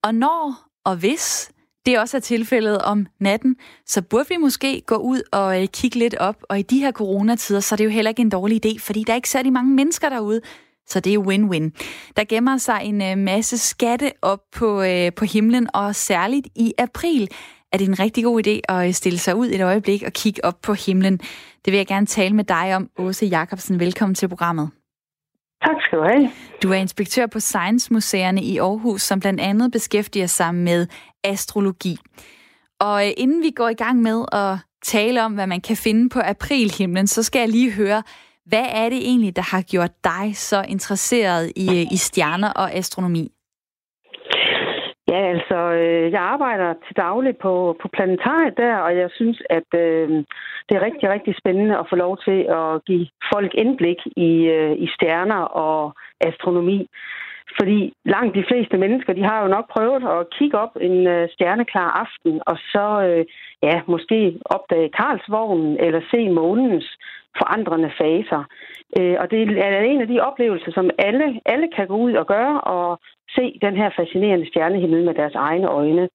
Og når og hvis det også er tilfældet om natten, så burde vi måske gå ud og øh, kigge lidt op. Og i de her coronatider, så er det jo heller ikke en dårlig idé, fordi der er ikke særlig mange mennesker derude. Så det er win-win. Der gemmer sig en øh, masse skatte op på, øh, på himlen, og særligt i april er det en rigtig god idé at stille sig ud et øjeblik og kigge op på himlen. Det vil jeg gerne tale med dig om, Åse Jacobsen. Velkommen til programmet. Tak skal du have. Du er inspektør på Science-museerne i Aarhus, som blandt andet beskæftiger sig med astrologi. Og øh, inden vi går i gang med at tale om, hvad man kan finde på aprilhimlen, så skal jeg lige høre, hvad er det egentlig, der har gjort dig så interesseret i, øh, i stjerner og astronomi? Ja, altså, øh, jeg arbejder til daglig på, på planetariet der, og jeg synes, at øh, det er rigtig, rigtig spændende at få lov til at give folk indblik i, øh, i stjerner og astronomi. Fordi langt de fleste mennesker, de har jo nok prøvet at kigge op en øh, stjerneklar aften, og så øh, ja, måske opdage Karlsvognen eller se månens forandrende faser. Øh, og det er en af de oplevelser, som alle, alle kan gå ud og gøre, og se den her fascinerende stjernehimmel med deres egne øjne.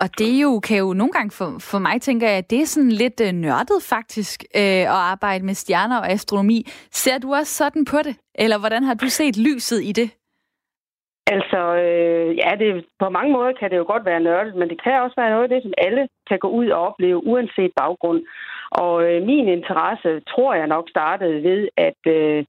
Og det jo kan jo nogle gange for, for mig, tænker jeg, at det er sådan lidt øh, nørdet faktisk øh, at arbejde med stjerner og astronomi. Ser du også sådan på det? Eller hvordan har du set lyset i det? Altså, øh, ja, det, på mange måder kan det jo godt være nørdet, men det kan også være noget af det, som alle kan gå ud og opleve, uanset baggrund. Og øh, min interesse, tror jeg nok, startede ved, at øh,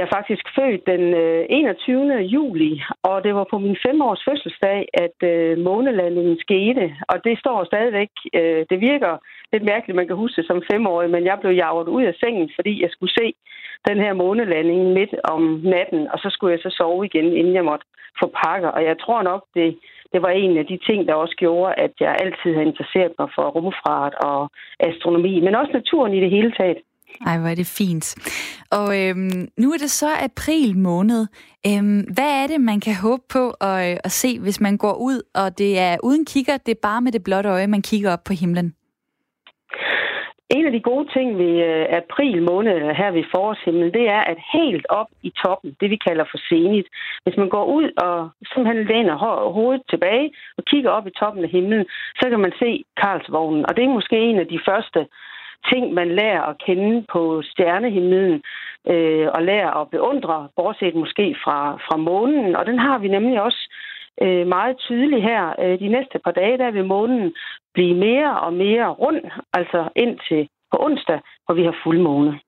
jeg er faktisk født den øh, 21. Juli, og det var på min femårs fødselsdag, at øh, månelandingen skete. Og det står stadigvæk, øh, det virker lidt mærkeligt, man kan huske det som femårig, men jeg blev jaget ud af sengen, fordi jeg skulle se den her månelanding midt om natten, og så skulle jeg så sove igen, inden jeg måtte få pakker. Og jeg tror nok, det, det var en af de ting, der også gjorde, at jeg altid har interesseret mig for rumfart og astronomi, men også naturen i det hele taget. Ej, hvor er det fint. Og øhm, nu er det så april måned. Øhm, hvad er det, man kan håbe på at, øh, at se, hvis man går ud, og det er uden kigger, det er bare med det blotte øje, man kigger op på himlen? En af de gode ting ved øh, april måned her ved forårshimlen, det er, at helt op i toppen, det vi kalder for senigt, hvis man går ud og simpelthen læner hovedet tilbage og kigger op i toppen af himlen, så kan man se Karlsvognen. Og det er måske en af de første ting, man lærer at kende på stjernehimlen, øh, og lærer at beundre, bortset måske fra, fra månen. Og den har vi nemlig også øh, meget tydelig her. Øh, de næste par dage, der vil månen blive mere og mere rund, altså indtil på onsdag, hvor vi har fuldmåne.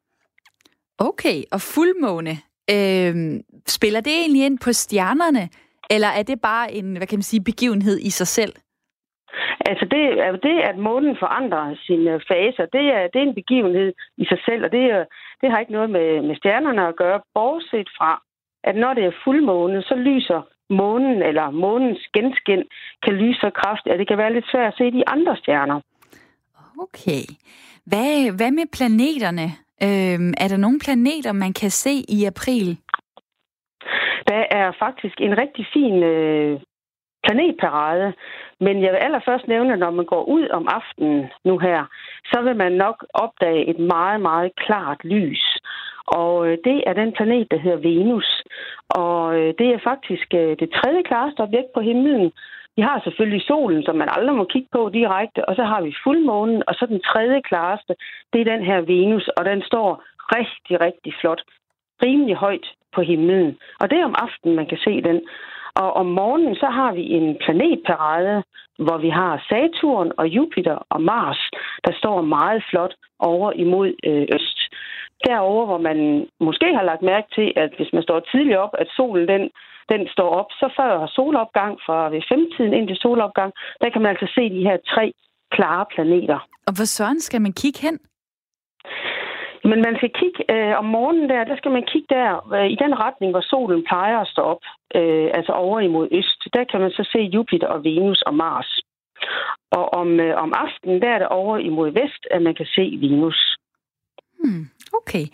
Okay, og fuldmåne, øh, spiller det egentlig ind på stjernerne, eller er det bare en, hvad kan man sige, begivenhed i sig selv? Altså det, det, at månen forandrer sine faser, det er, det er en begivenhed i sig selv, og det, det har ikke noget med, med stjernerne at gøre, bortset fra, at når det er fuldmåne, så lyser månen eller månens genskin kan lyse så kraftigt, at det kan være lidt svært at se de andre stjerner. Okay. Hvad, hvad med planeterne? Øhm, er der nogle planeter, man kan se i april? Der er faktisk en rigtig fin øh, planetparade. Men jeg vil allerførst nævne, at når man går ud om aftenen nu her, så vil man nok opdage et meget, meget klart lys. Og øh, det er den planet, der hedder Venus. Og øh, det er faktisk øh, det tredje klareste objekt på himlen. Vi har selvfølgelig solen, som man aldrig må kigge på direkte, og så har vi fuldmånen, og så den tredje klareste, det er den her Venus, og den står rigtig, rigtig flot, rimelig højt på himlen. Og det er om aftenen, man kan se den. Og om morgenen, så har vi en planetparade, hvor vi har Saturn og Jupiter og Mars, der står meget flot over imod øh, øst. Derover, hvor man måske har lagt mærke til, at hvis man står tidligt op, at solen den, den står op, så før solopgang fra ved femtiden ind til solopgang, der kan man altså se de her tre klare planeter. Og hvor søren skal man kigge hen? Men man skal kigge øh, om morgenen der, der skal man kigge der øh, i den retning, hvor solen plejer at stå op, øh, altså over imod øst. Der kan man så se Jupiter og Venus og Mars. Og om, øh, om aftenen, der er det over imod vest, at man kan se Venus. Hmm, okay.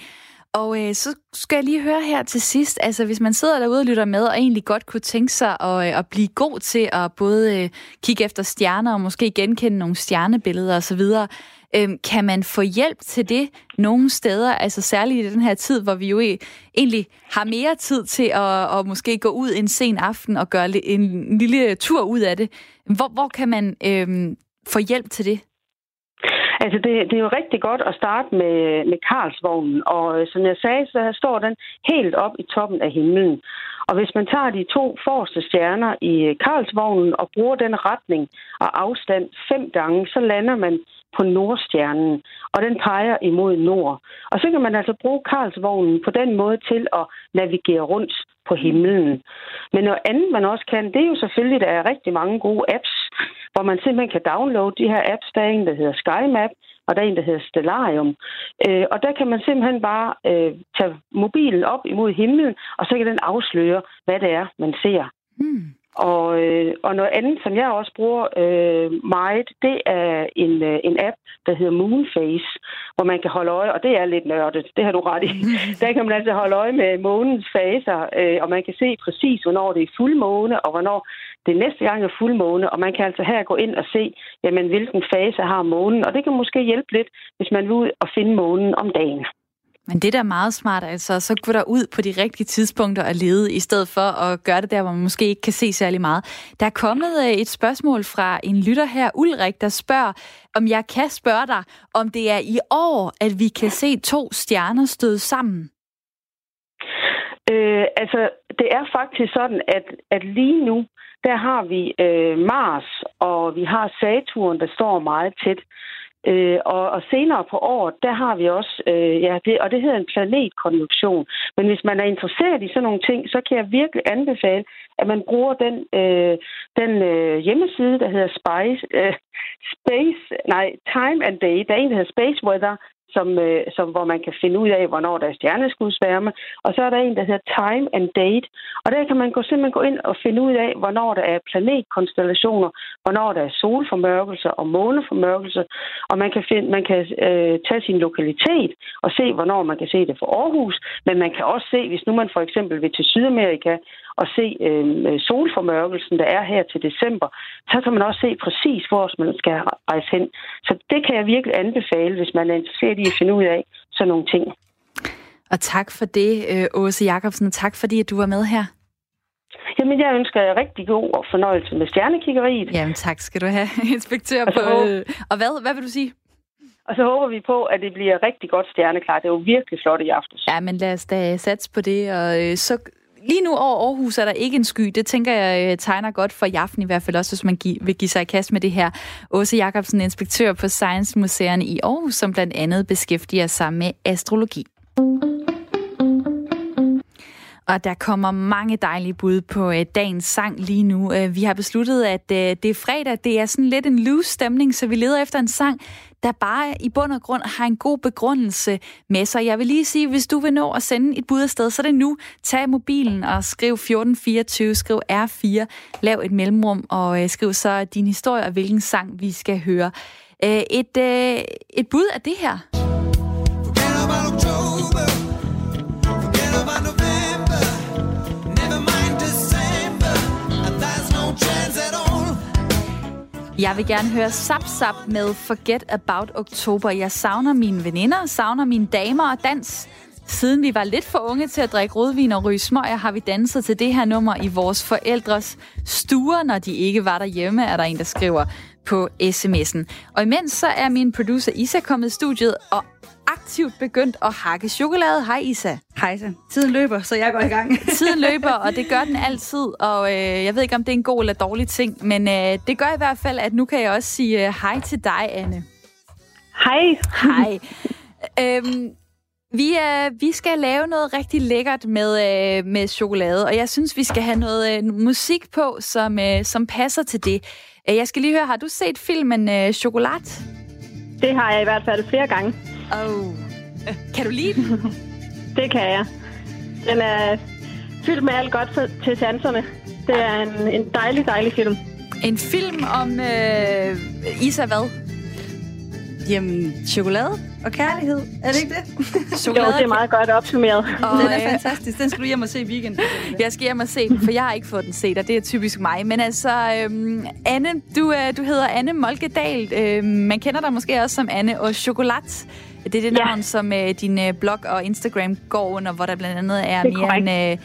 Og øh, så skal jeg lige høre her til sidst, altså hvis man sidder derude og lytter med, og egentlig godt kunne tænke sig at, øh, at blive god til at både øh, kigge efter stjerner, og måske genkende nogle stjernebilleder osv., Øhm, kan man få hjælp til det nogle steder, altså særligt i den her tid, hvor vi jo e- egentlig har mere tid til at, at måske gå ud en sen aften og gøre en lille tur ud af det. Hvor, hvor kan man øhm, få hjælp til det? Altså, det, det er jo rigtig godt at starte med, med Karlsvognen, og øh, som jeg sagde, så står den helt op i toppen af himlen. Og hvis man tager de to forreste stjerner i øh, Karlsvognen og bruger den retning og afstand fem gange, så lander man på Nordstjernen, og den peger imod nord. Og så kan man altså bruge Karlsvognen på den måde til at navigere rundt på himlen. Men noget andet, man også kan, det er jo selvfølgelig, at der er rigtig mange gode apps, hvor man simpelthen kan downloade de her apps. Der er en, der hedder SkyMap, og der er en, der hedder Stellarium. Øh, og der kan man simpelthen bare øh, tage mobilen op imod himlen, og så kan den afsløre, hvad det er, man ser. Mm. Og, øh, og noget andet, som jeg også bruger øh, meget, det er en, øh, en app, der hedder Moonface, hvor man kan holde øje, og det er lidt nørdet, det har du ret i. der kan man altså holde øje med månens faser, øh, og man kan se præcis, hvornår det er fuldmåne, og hvornår det næste gang er fuldmåne, og man kan altså her gå ind og se, jamen, hvilken fase har månen, og det kan måske hjælpe lidt, hvis man vil ud og finde månen om dagen. Men det der er meget smart, altså, så gå der ud på de rigtige tidspunkter og lede, i stedet for at gøre det der, hvor man måske ikke kan se særlig meget. Der er kommet øh, et spørgsmål fra en lytter her, Ulrik, der spørger, om jeg kan spørge dig, om det er i år, at vi kan se to stjerner støde sammen. Øh, altså, det er faktisk sådan, at, at lige nu, der har vi øh, Mars, og vi har Saturn, der står meget tæt. Øh, og, og senere på året, der har vi også, øh, ja, det, og det hedder en planetkonjunktion. Men hvis man er interesseret i sådan nogle ting, så kan jeg virkelig anbefale, at man bruger den, øh, den øh, hjemmeside, der hedder Spice, øh, Space, nej, Time and Day. Der er en, der hedder Space Weather, som, øh, som, hvor man kan finde ud af, hvornår der er stjerneskudsværme. Og så er der en, der hedder Time and Date. Og der kan man gå, simpelthen gå ind og finde ud af, hvornår der er planetkonstellationer, hvornår der er solformørkelser og måneformørkelser. Og man kan, finde, man kan øh, tage sin lokalitet og se, hvornår man kan se det for Aarhus. Men man kan også se, hvis nu man for eksempel vil til Sydamerika og se øh, solformørkelsen, der er her til december, så kan man også se præcis, hvor man skal rejse hen. Så det kan jeg virkelig anbefale, hvis man er interesseret i at finde ud af sådan nogle ting. Og tak for det, øh, Åse Jacobsen. Tak fordi, at du var med her. Jamen, jeg ønsker jer rigtig god fornøjelse med stjernekiggeriet. Jamen, tak skal du have, inspektør på... Øh, og hvad, hvad vil du sige? Og så håber vi på, at det bliver rigtig godt stjerneklart. Det er jo virkelig flot i aftes. Ja, men lad os da satse på det. Og øh, så lige nu over Aarhus er der ikke en sky. Det tænker jeg øh, tegner godt for i aften i hvert fald også, hvis man vil give sig i kast med det her. Åse Jacobsen, inspektør på Science Museerne i Aarhus, som blandt andet beskæftiger sig med astrologi. Og der kommer mange dejlige bud på øh, dagens sang lige nu. Øh, vi har besluttet, at øh, det er fredag. Det er sådan lidt en loose stemning, så vi leder efter en sang, der bare i bund og grund har en god begrundelse med sig. Jeg vil lige sige, hvis du vil nå at sende et bud afsted, så er det nu. Tag mobilen og skriv 1424, skriv R4, lav et mellemrum og øh, skriv så din historie og hvilken sang vi skal høre. Øh, et, øh, et bud af det her. Jeg vil gerne høre Sap Sap med Forget About Oktober. Jeg savner mine veninder, savner mine damer og dans. Siden vi var lidt for unge til at drikke rødvin og ryge smøger, har vi danset til det her nummer i vores forældres stuer, når de ikke var derhjemme, er der en, der skriver på sms'en. Og imens så er min producer Isa kommet i studiet og aktivt begyndt at hakke chokolade. Hej Isa. Hej så. Tiden løber, så jeg går i gang. Tiden løber, og det gør den altid. Og øh, jeg ved ikke, om det er en god eller dårlig ting, men øh, det gør i hvert fald, at nu kan jeg også sige øh, hej til dig, Anne. Hej. Hej. øhm, vi, øh, vi skal lave noget rigtig lækkert med, øh, med chokolade, og jeg synes, vi skal have noget øh, musik på, som, øh, som passer til det. Øh, jeg skal lige høre, har du set filmen øh, Chokolat? Det har jeg i hvert fald flere gange. Oh. Kan du lide den? det kan jeg. Den er fyldt med alt godt til sanserne. Det er en, en dejlig, dejlig film. En film om øh, Isa hvad? Jamen, chokolade og kærlighed. Er det ikke det? chokolade jo, det er meget godt opsummeret. Og, den er fantastisk. Den skal du hjem og se i weekenden. Jeg skal hjem og se den, for jeg har ikke fået den set, og det er typisk mig. Men altså, øhm, Anne, du, øh, du hedder Anne Molkedal. Øh, man kender dig måske også som Anne og Chokolat. Det er det navn, ja. som uh, din uh, blog og Instagram går under, hvor der blandt andet er, er mere korrekt. end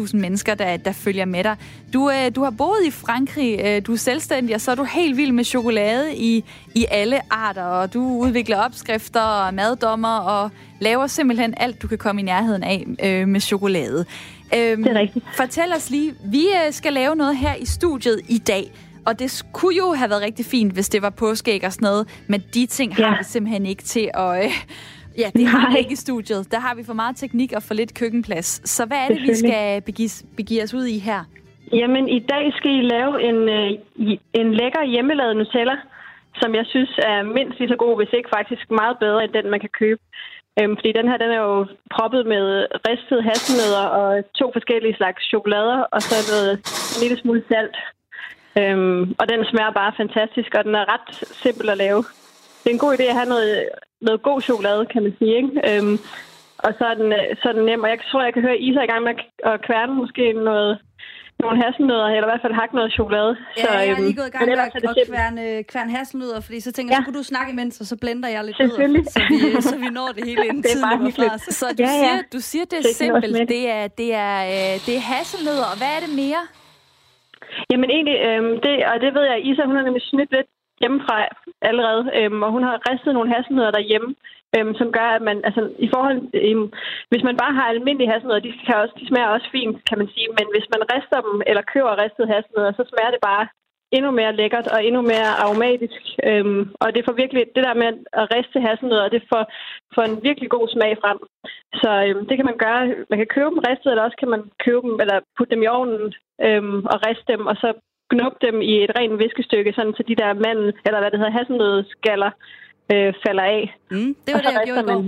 uh, 180.000 mennesker, der, der følger med dig. Du, uh, du har boet i Frankrig, uh, du er selvstændig, og så er du helt vild med chokolade i, i alle arter, og du udvikler opskrifter og maddommer og laver simpelthen alt, du kan komme i nærheden af uh, med chokolade. Um, det er rigtigt. Fortæl os lige, vi uh, skal lave noget her i studiet i dag, Og det kunne jo have været rigtig fint, hvis det var påskeæg og sådan noget, men de ting ja. har vi simpelthen ikke til at... Øh, ja, det har vi ikke i studiet. Der har vi for meget teknik og for lidt køkkenplads. Så hvad er det, vi skal begive, begive os ud i her? Jamen, i dag skal I lave en, øh, en lækker hjemmelavet Nutella, som jeg synes er mindst lige så god, hvis ikke faktisk meget bedre end den, man kan købe. Øhm, fordi den her, den er jo proppet med ristede hasselnødder og to forskellige slags chokolader, og så noget en lille smule salt. Øhm, og den smager bare fantastisk, og den er ret simpel at lave. Det er en god idé at have noget, noget god chokolade, kan man sige. Ikke? Øhm, og så er, den, så er den nem, og jeg tror, jeg kan høre Isa i gang med at kværne måske noget nogle hasselnødder, eller i hvert fald hakke noget chokolade. Ja, så, jeg er lige øhm, gået i gang med at, at kværne, kværne hasselnødder, fordi så tænker jeg, ja. skulle du snakke imens, og så blender jeg lidt nødder, så vi, så vi når det hele inden tiden løber fra os. Så du, ja, ja. Siger, du siger, det er det simpelt. Det er, det, er, øh, det er hasselnødder, og hvad er det mere? Jamen egentlig, øhm, det, og det ved jeg, Isa, hun har nemlig snydt lidt hjemmefra allerede, øhm, og hun har ristet nogle hasselnødder derhjemme, øhm, som gør, at man, altså i forhold, øhm, hvis man bare har almindelige hasselnødder, de, kan også, de smager også fint, kan man sige, men hvis man rister dem, eller køber ristede hasselnødder, så smager det bare endnu mere lækkert og endnu mere aromatisk. Øhm, og det får virkelig, det der med at riste hasselnødder, det får, får en virkelig god smag frem. Så øhm, det kan man gøre. Man kan købe dem ristet, eller også kan man købe dem, eller putte dem i ovnen øhm, og riste dem, og så knuppe dem i et rent viskestykke, sådan så de der mandel, eller hvad det hedder, hasselnødskaller, øh, falder af. Mm, det var det, jeg gjorde i går.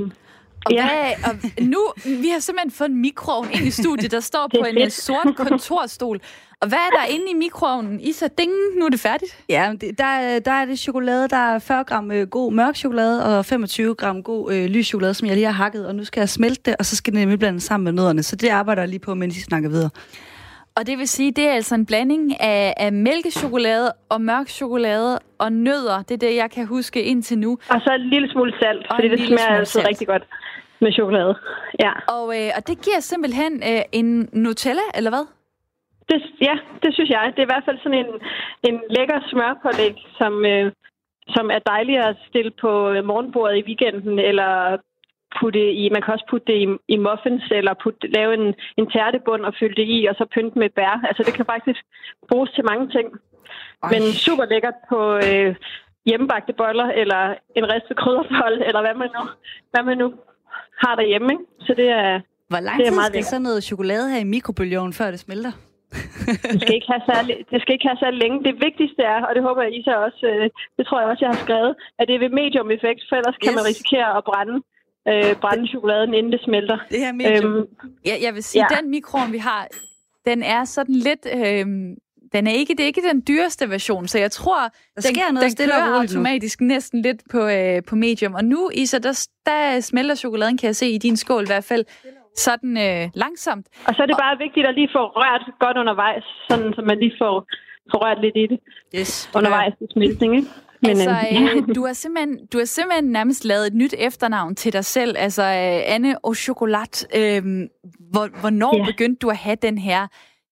Og, ja. hvad, og nu, vi har simpelthen fået en mikroovn ind i studiet, der står på en fedt. sort kontorstol. Og hvad er der inde i mikroovnen? Isa, ding, nu er det færdigt. Ja, det, der, der er det chokolade, der er 40 gram øh, god mørk chokolade og 25 gram god øh, lys chokolade, som jeg lige har hakket. Og nu skal jeg smelte det, og så skal det nemlig blandes sammen med nødderne. Så det arbejder jeg lige på, mens I snakker videre. Og det vil sige, det er altså en blanding af, af mælkechokolade og mørk chokolade og nødder. Det er det, jeg kan huske indtil nu. Og så en lille smule salt, og fordi det smager altså rigtig godt med chokolade. Ja. Og, øh, og det giver simpelthen øh, en Nutella, eller hvad? Det, ja, det synes jeg. Det er i hvert fald sådan en, en lækker smørpålæg, som, øh, som er dejligt at stille på morgenbordet i weekenden, eller putte i, man kan også putte det i, i muffins, eller putte, lave en, en tærtebund og fylde det i, og så pynte med bær. Altså det kan faktisk bruges til mange ting. Ej. Men super lækkert på øh, hjemmebagte boller, eller en ristet krydderbold, eller hvad man nu, hvad man nu har derhjemme. Ikke? Så det er Hvor lang tid skal sådan noget chokolade her i mikrobølgeovnen, før det smelter? Det, skal ikke have særlig, det skal ikke have særlig længe. Det vigtigste er, og det håber jeg, Isa også, øh, det tror jeg også, jeg har skrevet, at det er ved medium effekt, for ellers yes. kan man risikere at brænde øh, brænde chokoladen, inden det smelter. Det her medium. Øhm, ja, jeg vil sige, ja. den mikroovn, vi har, den er sådan lidt... Øh, den er ikke, det er ikke den dyreste version, så jeg tror, der den, sker noget den kører automatisk nu. næsten lidt på, øh, på medium. Og nu, Isa, der, der smelter chokoladen, kan jeg se i din skål i hvert fald, sådan øh, langsomt. Og så er det bare og, vigtigt at lige få rørt godt undervejs, sådan så man lige får, får rørt lidt i det yes, undervejs i smeltning, ikke? Men, altså, øh, du, har simpelthen, du har simpelthen nærmest lavet et nyt efternavn til dig selv, altså øh, Anne og Chocolat. Øh, hvor, hvornår ja. begyndte du at have den her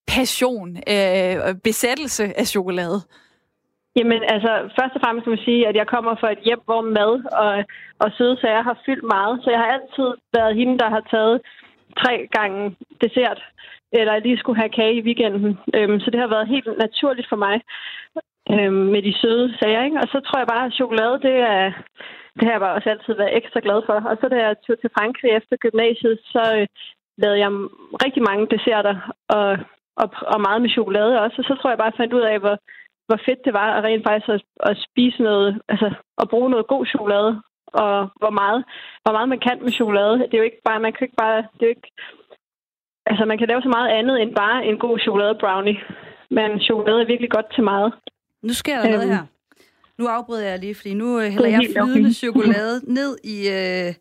passion, øh, besættelse af chokolade? Jamen, altså, først og fremmest kan man sige, at jeg kommer fra et hjem, hvor mad og, og søde sager har fyldt meget. Så jeg har altid været hende, der har taget tre gange dessert, eller lige skulle have kage i weekenden. Øhm, så det har været helt naturligt for mig øhm, med de søde sager. Ikke? Og så tror jeg bare, at chokolade, det er, det har jeg bare også altid været ekstra glad for. Og så da jeg tog til Frankrig efter gymnasiet, så øh, lavede jeg rigtig mange desserter og, og, og meget med chokolade også. Og så tror jeg bare, at jeg fandt ud af, hvor, hvor fedt det var at rent faktisk at, at spise noget, altså at bruge noget god chokolade, og hvor meget, hvor meget man kan med chokolade. Det er jo ikke bare, man kan ikke bare, det er jo ikke, altså man kan lave så meget andet end bare en god chokolade brownie. Men chokolade er virkelig godt til meget. Nu sker der øhm. noget her. Nu afbryder jeg lige, fordi nu øh, hælder jeg flydende okay. chokolade ned i, øh,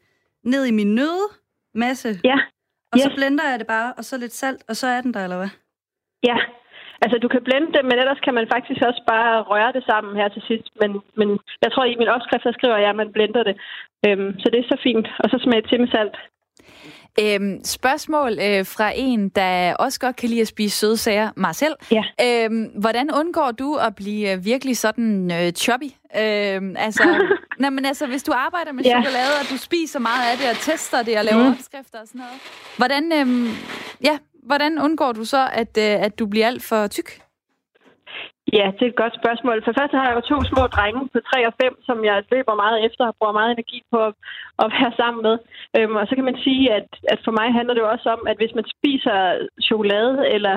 ned i min nødmasse. Ja. Og yes. så blender jeg det bare, og så lidt salt, og så er den der, eller hvad? Ja, altså du kan blende det, men ellers kan man faktisk også bare røre det sammen her til sidst. Men, men jeg tror, i min opskrift, der skriver jeg, at man blender det. Øhm, så det er så fint. Og så smager til med salt. Øhm, spørgsmål øh, fra en, der også godt kan lide at spise søde sager, mig selv. Ja. Øhm, hvordan undgår du at blive øh, virkelig sådan øh, choppy? Øhm, altså, nej, men altså, hvis du arbejder med ja. chokolade, og du spiser meget af det, og tester det, og laver mm. opskrifter og sådan noget. Hvordan, øhm, ja, hvordan undgår du så, at, øh, at du bliver alt for tyk? Ja, det er et godt spørgsmål. For først har jeg jo to små drenge på 3 og 5, som jeg løber meget efter og bruger meget energi på at, at være sammen med. Øhm, og så kan man sige, at, at for mig handler det jo også om, at hvis man spiser chokolade eller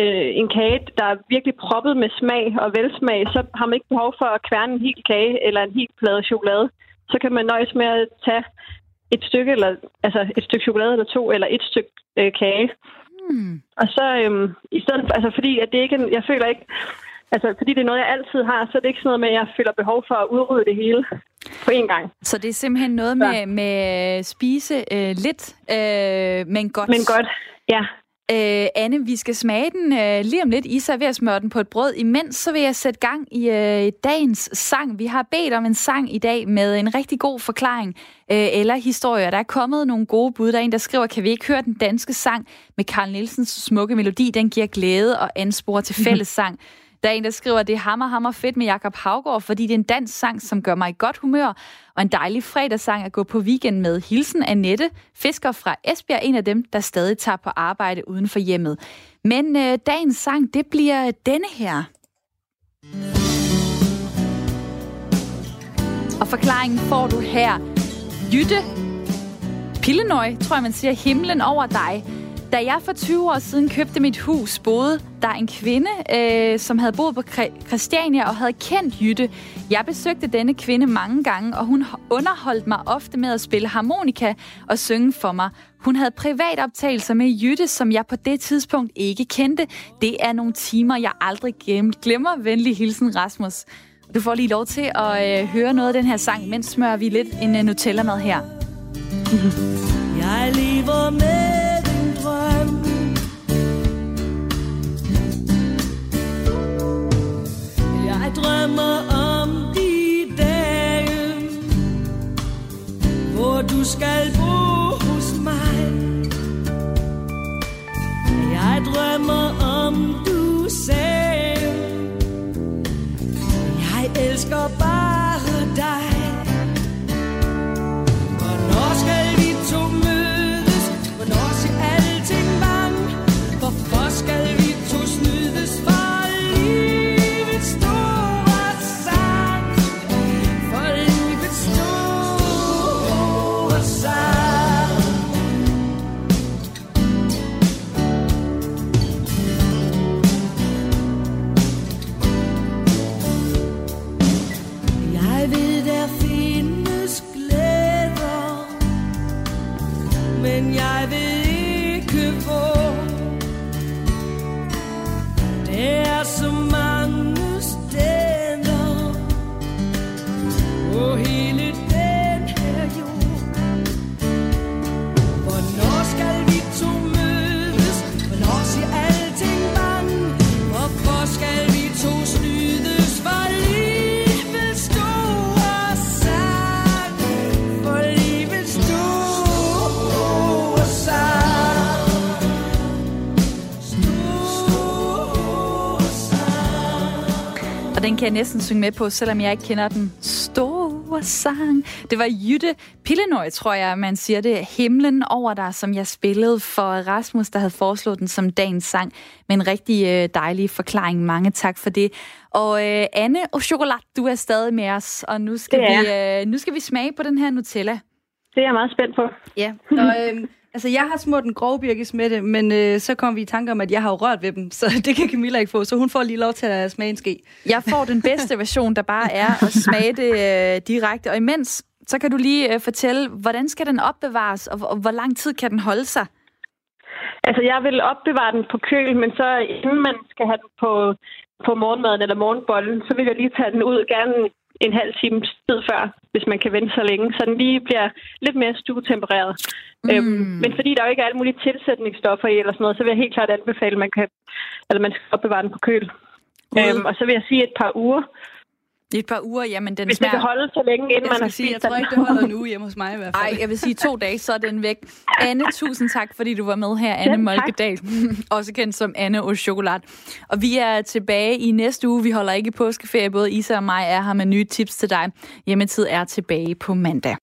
øh, en kage, der er virkelig proppet med smag og velsmag, så har man ikke behov for at kværne en hel kage eller en hel plade chokolade. Så kan man nøjes med at tage et stykke, eller, altså et stykke chokolade eller to, eller et stykke øh, kage. Hmm. Og så øhm, i stedet altså fordi at det ikke, jeg føler ikke, altså fordi det er noget, jeg altid har, så er det ikke sådan noget med, at jeg føler behov for at udrydde det hele på én gang. Så det er simpelthen noget med, med spise øh, lidt, øh, men godt. Men godt, ja. Øh, Anne, vi skal smage den øh, lige om lidt. Isa er ved at smøre den på et brød. Imens så vil jeg sætte gang i øh, dagens sang. Vi har bedt om en sang i dag med en rigtig god forklaring øh, eller historier. Der er kommet nogle gode bud. Der er en, der skriver, kan vi ikke høre den danske sang med Karl Nielsens smukke melodi? Den giver glæde og anspor til fællessang. Der er en, der skriver, at det er hammer, hammer fedt med Jakob Havgård, fordi det er en dansk sang, som gør mig i godt humør, og en dejlig fredagssang at gå på weekend med. Hilsen Annette, fisker fra Esbjerg, en af dem, der stadig tager på arbejde uden for hjemmet. Men øh, dagens sang, det bliver denne her. Og forklaringen får du her. Jytte Pillenøj, tror jeg, man siger, himlen over dig. Da jeg for 20 år siden købte mit hus, boede der en kvinde, øh, som havde boet på Christiania og havde kendt Jytte. Jeg besøgte denne kvinde mange gange, og hun underholdt mig ofte med at spille harmonika og synge for mig. Hun havde privatoptagelser med Jytte, som jeg på det tidspunkt ikke kendte. Det er nogle timer, jeg aldrig glemmer. Venlig hilsen, Rasmus. Du får lige lov til at øh, høre noget af den her sang, mens smører vi lidt en uh, Nutella-mad her. Jeg lever med Jeg drømmer om de dage Hvor du skal bo hos mig. Jeg drømmer om du sagde Jeg elsker bare den kan jeg næsten synge med på, selvom jeg ikke kender den store sang. Det var Jytte Pillenøj, tror jeg, man siger det. Himlen over dig, som jeg spillede for Rasmus, der havde foreslået den som dagens sang. Med en rigtig øh, dejlig forklaring. Mange tak for det. Og øh, Anne og Chokolade, du er stadig med os, og nu skal, vi, øh, nu skal vi smage på den her Nutella. Det er jeg meget spændt på. Ja, og øhm, altså jeg har smurt en grov birkes med det, men øh, så kom vi i tanke om, at jeg har jo rørt ved dem, så det kan Camilla ikke få, så hun får lige lov til at smage en ske. Jeg får den bedste version, der bare er at smage det øh, direkte. Og imens, så kan du lige øh, fortælle, hvordan skal den opbevares, og, og hvor lang tid kan den holde sig? Altså, jeg vil opbevare den på køl, men så inden man skal have den på, på morgenmaden eller morgenbollen, så vil jeg lige tage den ud, gerne en halv time tid før, hvis man kan vente så længe, så den lige bliver lidt mere stuetempereret. Mm. Øhm, men fordi der jo ikke er alle mulige tilsætningsstoffer i eller sådan noget, så vil jeg helt klart anbefale, at man, kan, eller man skal opbevare den på køl. Øhm, og så vil jeg sige et par uger. I et par uger, jamen den Hvis det smager... kan holde så længe, inden Jeg man har sige, spist jeg tror den. ikke, det holder nu hjemme hos mig i hvert fald. Ej, jeg vil sige to dage, så er den væk. Anne, tusind tak, fordi du var med her. Anne tak. Molkedal, også kendt som Anne og Chokolade. Og vi er tilbage i næste uge. Vi holder ikke påskeferie. Både Isa og mig er her med nye tips til dig. Hjemmetid er tilbage på mandag.